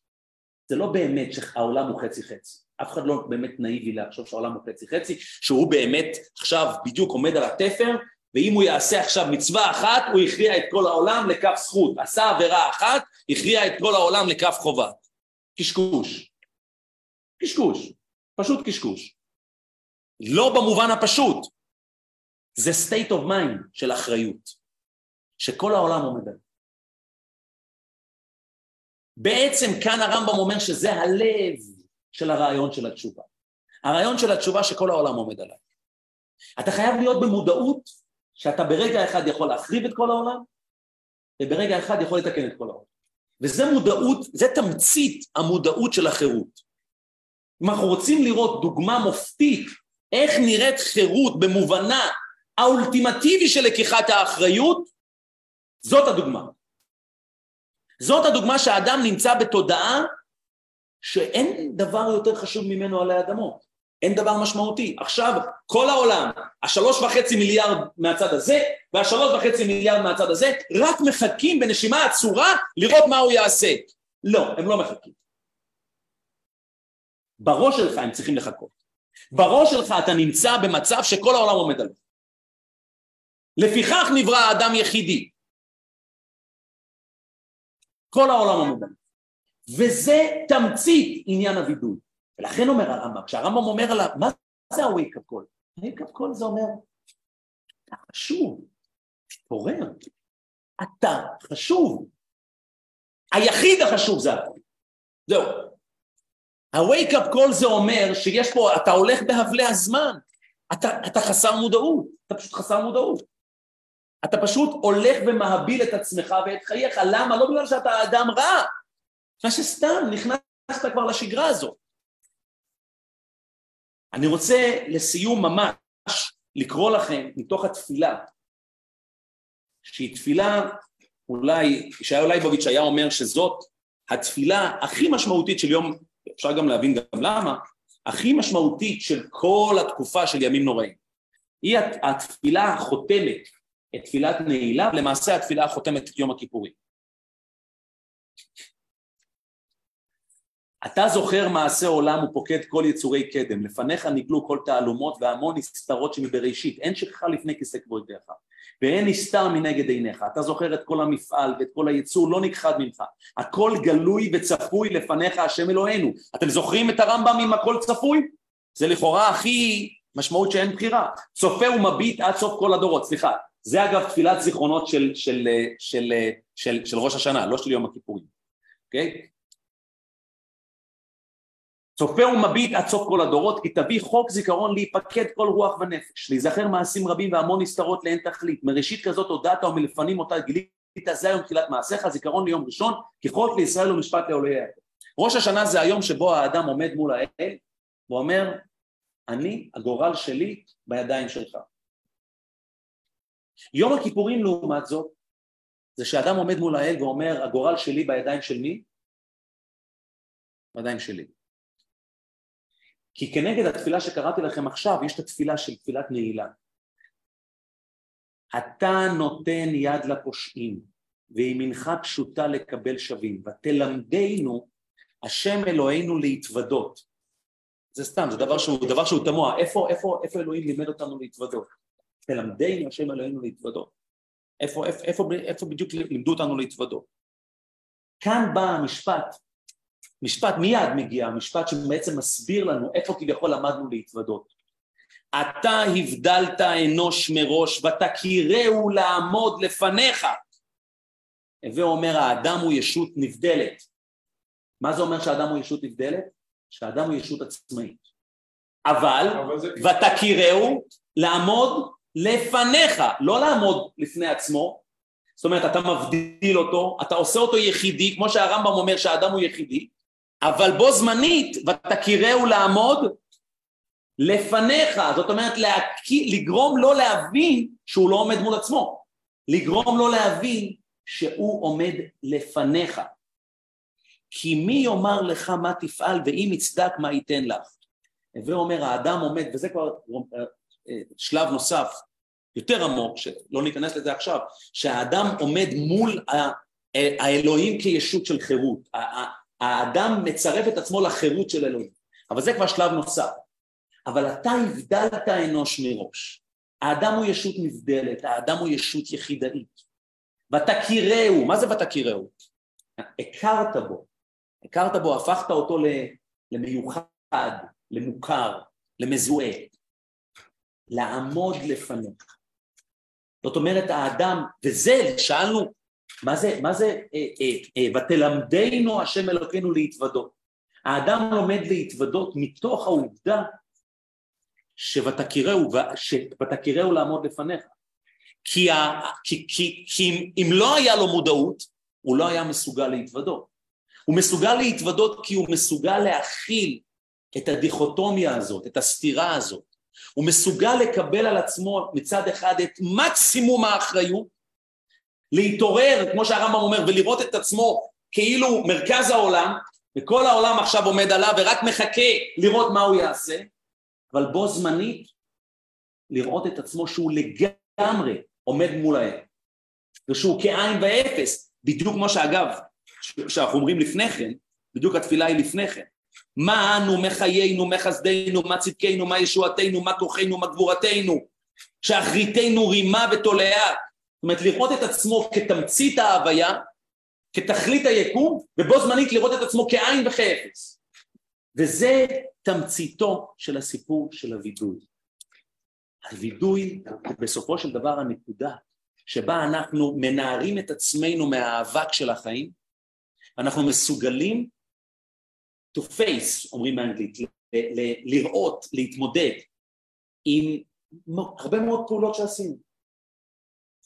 זה לא באמת שהעולם הוא חצי חצי. אף אחד לא באמת נאיבי לחשוב שהעולם הוא חצי חצי, שהוא באמת עכשיו בדיוק עומד על התפר, ואם הוא יעשה עכשיו מצווה אחת, הוא הכריע את כל העולם לכף זכות. עשה עבירה אחת, הכריע את כל העולם לכף חובה. קשקוש. קשקוש, פשוט קשקוש. לא במובן הפשוט, זה state of mind של אחריות, שכל העולם עומד עליו. בעצם כאן הרמב"ם אומר שזה הלב של הרעיון של התשובה. הרעיון של התשובה שכל העולם עומד עליו. אתה חייב להיות במודעות שאתה ברגע אחד יכול להחריב את כל העולם, וברגע אחד יכול לתקן את כל העולם. וזה מודעות, זה תמצית המודעות של החירות. אם אנחנו רוצים לראות דוגמה מופתית איך נראית חירות במובנה האולטימטיבי של לקיחת האחריות, זאת הדוגמה. זאת הדוגמה שהאדם נמצא בתודעה שאין דבר יותר חשוב ממנו עלי אדמות, אין דבר משמעותי. עכשיו כל העולם, השלוש וחצי מיליארד מהצד הזה והשלוש וחצי מיליארד מהצד הזה, רק מחכים בנשימה עצורה לראות מה הוא יעשה. לא, הם לא מחכים. בראש שלך הם צריכים לחכות. בראש שלך אתה נמצא במצב שכל העולם עומד עליו. לפיכך נברא האדם יחידי. כל העולם עומד עליו. וזה תמצית עניין הווידוי. ולכן אומר הרמב"ם, כשהרמב"ם אומר עליו, מה זה ה-wake up call? ה-wake up call זה אומר, אתה חשוב, תתעורר, אתה חשוב. היחיד החשוב זה אתה. זהו. ה-wake up call זה אומר שיש פה, אתה הולך בהבלי הזמן, אתה, אתה חסר מודעות, אתה פשוט חסר מודעות. אתה פשוט הולך ומהביל את עצמך ואת חייך, למה? לא בגלל שאתה אדם רע, בגלל שסתם נכנסת כבר לשגרה הזאת. אני רוצה לסיום ממש לקרוא לכם מתוך התפילה, שהיא תפילה, אולי, ישעיהו לייבוביץ' היה אומר שזאת התפילה הכי משמעותית של יום אפשר גם להבין גם למה, הכי משמעותית של כל התקופה של ימים נוראים. היא התפילה החותמת את תפילת נעילה, ולמעשה התפילה החותמת את יום הכיפורים. אתה זוכר מעשה עולם ופוקד כל יצורי קדם, לפניך נגלו כל תעלומות והמון נסתרות שמבראשית, אין שכחה לפני כיסא כבודיך. ואין נסתר מנגד עיניך, אתה זוכר את כל המפעל ואת כל היצור לא נכחד ממך, הכל גלוי וצפוי לפניך השם אלוהינו. אתם זוכרים את הרמב"ם עם הכל צפוי? זה לכאורה הכי משמעות שאין בחירה. צופה ומביט עד סוף כל הדורות, סליחה. זה אגב תפילת זיכרונות של, של, של, של, של, של ראש השנה, לא של יום הכיפורים, אוקיי? Okay? צופה ומביט עד סוף כל הדורות, כי תביא חוק זיכרון להיפקד כל רוח ונפש, להיזכר מעשים רבים והמון נסתרות לאין תכלית, מראשית כזאת הודעת ומלפנים אותה גילית זה היום תחילת מעשיך, זיכרון ליום ראשון, כחוק לישראל ומשפט לעולי יעקב. ראש השנה זה היום שבו האדם עומד מול האל ואומר, אני, הגורל שלי בידיים שלך. יום הכיפורים לעומת זאת, זה שאדם עומד מול האל ואומר, הגורל שלי בידיים של מי? בידיים שלי. כי כנגד התפילה שקראתי לכם עכשיו, יש את התפילה של תפילת נעילה. אתה נותן יד לפושעים, וימינך פשוטה לקבל שווים, ותלמדנו השם אלוהינו להתוודות. זה סתם, זה דבר שהוא, דבר שהוא תמוה, איפה, איפה, איפה אלוהים לימד אותנו להתוודות? תלמדנו השם אלוהינו להתוודות. איפה, איפה, איפה, איפה בדיוק לימדו אותנו להתוודות? כאן בא המשפט, משפט מיד מגיע, המשפט שבעצם מסביר לנו איפה כביכול למדנו להתוודות. אתה הבדלת אנוש מראש ותכירהו לעמוד לפניך. הווה אומר האדם הוא ישות נבדלת. מה זה אומר שהאדם הוא ישות נבדלת? שהאדם הוא ישות עצמאית. אבל, ותכירהו לעמוד לפניך, לא לעמוד לפני עצמו, זאת אומרת אתה מבדיל אותו, אתה עושה אותו יחידי, כמו שהרמב"ם אומר שהאדם הוא יחידי, אבל בו זמנית ותכירהו לעמוד לפניך, זאת אומרת להקי, לגרום לו להבין שהוא לא עומד מול עצמו, לגרום לו להבין שהוא עומד לפניך. כי מי יאמר לך מה תפעל ואם יצדק מה ייתן לך. הווה אומר האדם עומד, וזה כבר אה, אה, שלב נוסף יותר עמוק, שלא ניכנס לזה עכשיו, שהאדם עומד מול האלוהים כישות של חירות, האדם מצרף את עצמו לחירות של אלוהים, אבל זה כבר שלב נוסף. אבל אתה הבדלת אנוש מראש. האדם הוא ישות נבדלת, האדם הוא ישות יחידאית. ותכירהו, מה זה ותכירהו? הכרת בו, הכרת בו, הפכת אותו למיוחד, למוכר, למזוהה. לעמוד לפניך. זאת אומרת האדם, וזה, שאלנו, מה זה, מה זה אה, אה, אה, ותלמדנו השם אלוקינו להתוודות. האדם לומד להתוודות מתוך העובדה ש"ותכירהו", ש"ותכירהו לעמוד לפניך". כי, ה, כי, כי, כי אם לא היה לו מודעות, הוא לא היה מסוגל להתוודות. הוא מסוגל להתוודות כי הוא מסוגל להכיל את הדיכוטומיה הזאת, את הסתירה הזאת. הוא מסוגל לקבל על עצמו מצד אחד את מקסימום האחריות, להתעורר, כמו שהרמב"ם אומר, ולראות את עצמו כאילו מרכז העולם, וכל העולם עכשיו עומד עליו ורק מחכה לראות מה הוא יעשה, אבל בו זמנית לראות את עצמו שהוא לגמרי עומד מול האל, ושהוא כאין ואפס, בדיוק כמו שאגב, שאנחנו אומרים לפני כן, בדיוק התפילה היא לפני כן, מה אנו, מה חיינו, מה חסדנו, מה צדקנו, מה ישועתנו, מה כוחנו, מה גבורתנו, שאחריתנו רימה ותולעה, זאת אומרת לראות את עצמו כתמצית ההוויה, כתכלית היקום, ובו זמנית לראות את עצמו כאין וכאפס. וזה תמציתו של הסיפור של הווידוי. הווידוי בסופו של דבר הנקודה שבה אנחנו מנערים את עצמנו מהאבק של החיים, אנחנו מסוגלים to face, אומרים באנגלית, לראות, להתמודד עם הרבה מאוד פעולות שעשינו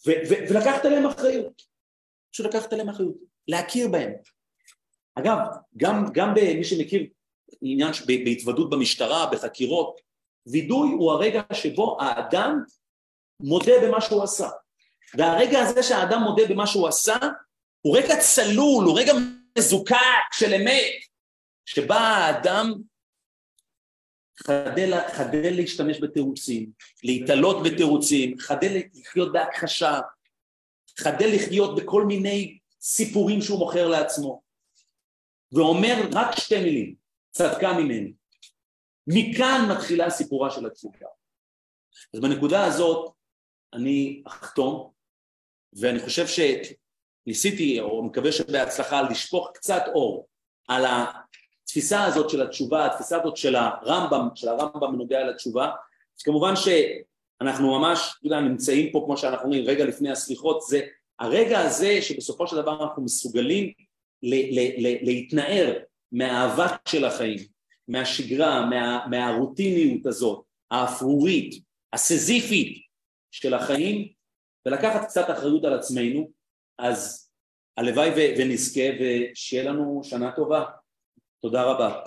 ולקחת עליהם אחריות, פשוט לקחת עליהם אחריות, להכיר בהם. אגב, גם, גם במי שמכיר עניין בהתוודות במשטרה, בחקירות, וידוי הוא הרגע שבו האדם מודה במה שהוא עשה. והרגע הזה שהאדם מודה במה שהוא עשה, הוא רגע צלול, הוא רגע מזוקק של אמת, שבה האדם חדל, חדל להשתמש בתירוצים, להתעלות בתירוצים, חדל לחיות בהכחשה, חדל לחיות בכל מיני סיפורים שהוא מוכר לעצמו, ואומר רק שתי מילים, צדקה ממני. מכאן מתחילה סיפורה של התפוקה. אז בנקודה הזאת אני אחתום, ואני חושב שניסיתי, או מקווה שבהצלחה, לשפוך קצת אור על התפיסה הזאת של התשובה, התפיסה הזאת של הרמב"ם, של הרמב"ם בנוגע לתשובה, כמובן שאנחנו ממש, אתה יודע, נמצאים פה, כמו שאנחנו אומרים, רגע לפני הסליחות, זה הרגע הזה שבסופו של דבר אנחנו מסוגלים ל- ל- ל- להתנער מהאבק של החיים, מהשגרה, מה, מהרוטיניות הזאת, האפרורית, הסזיפית של החיים, ולקחת קצת אחריות על עצמנו, אז הלוואי ו- ונזכה ושיהיה לנו שנה טובה. תודה רבה.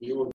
דיון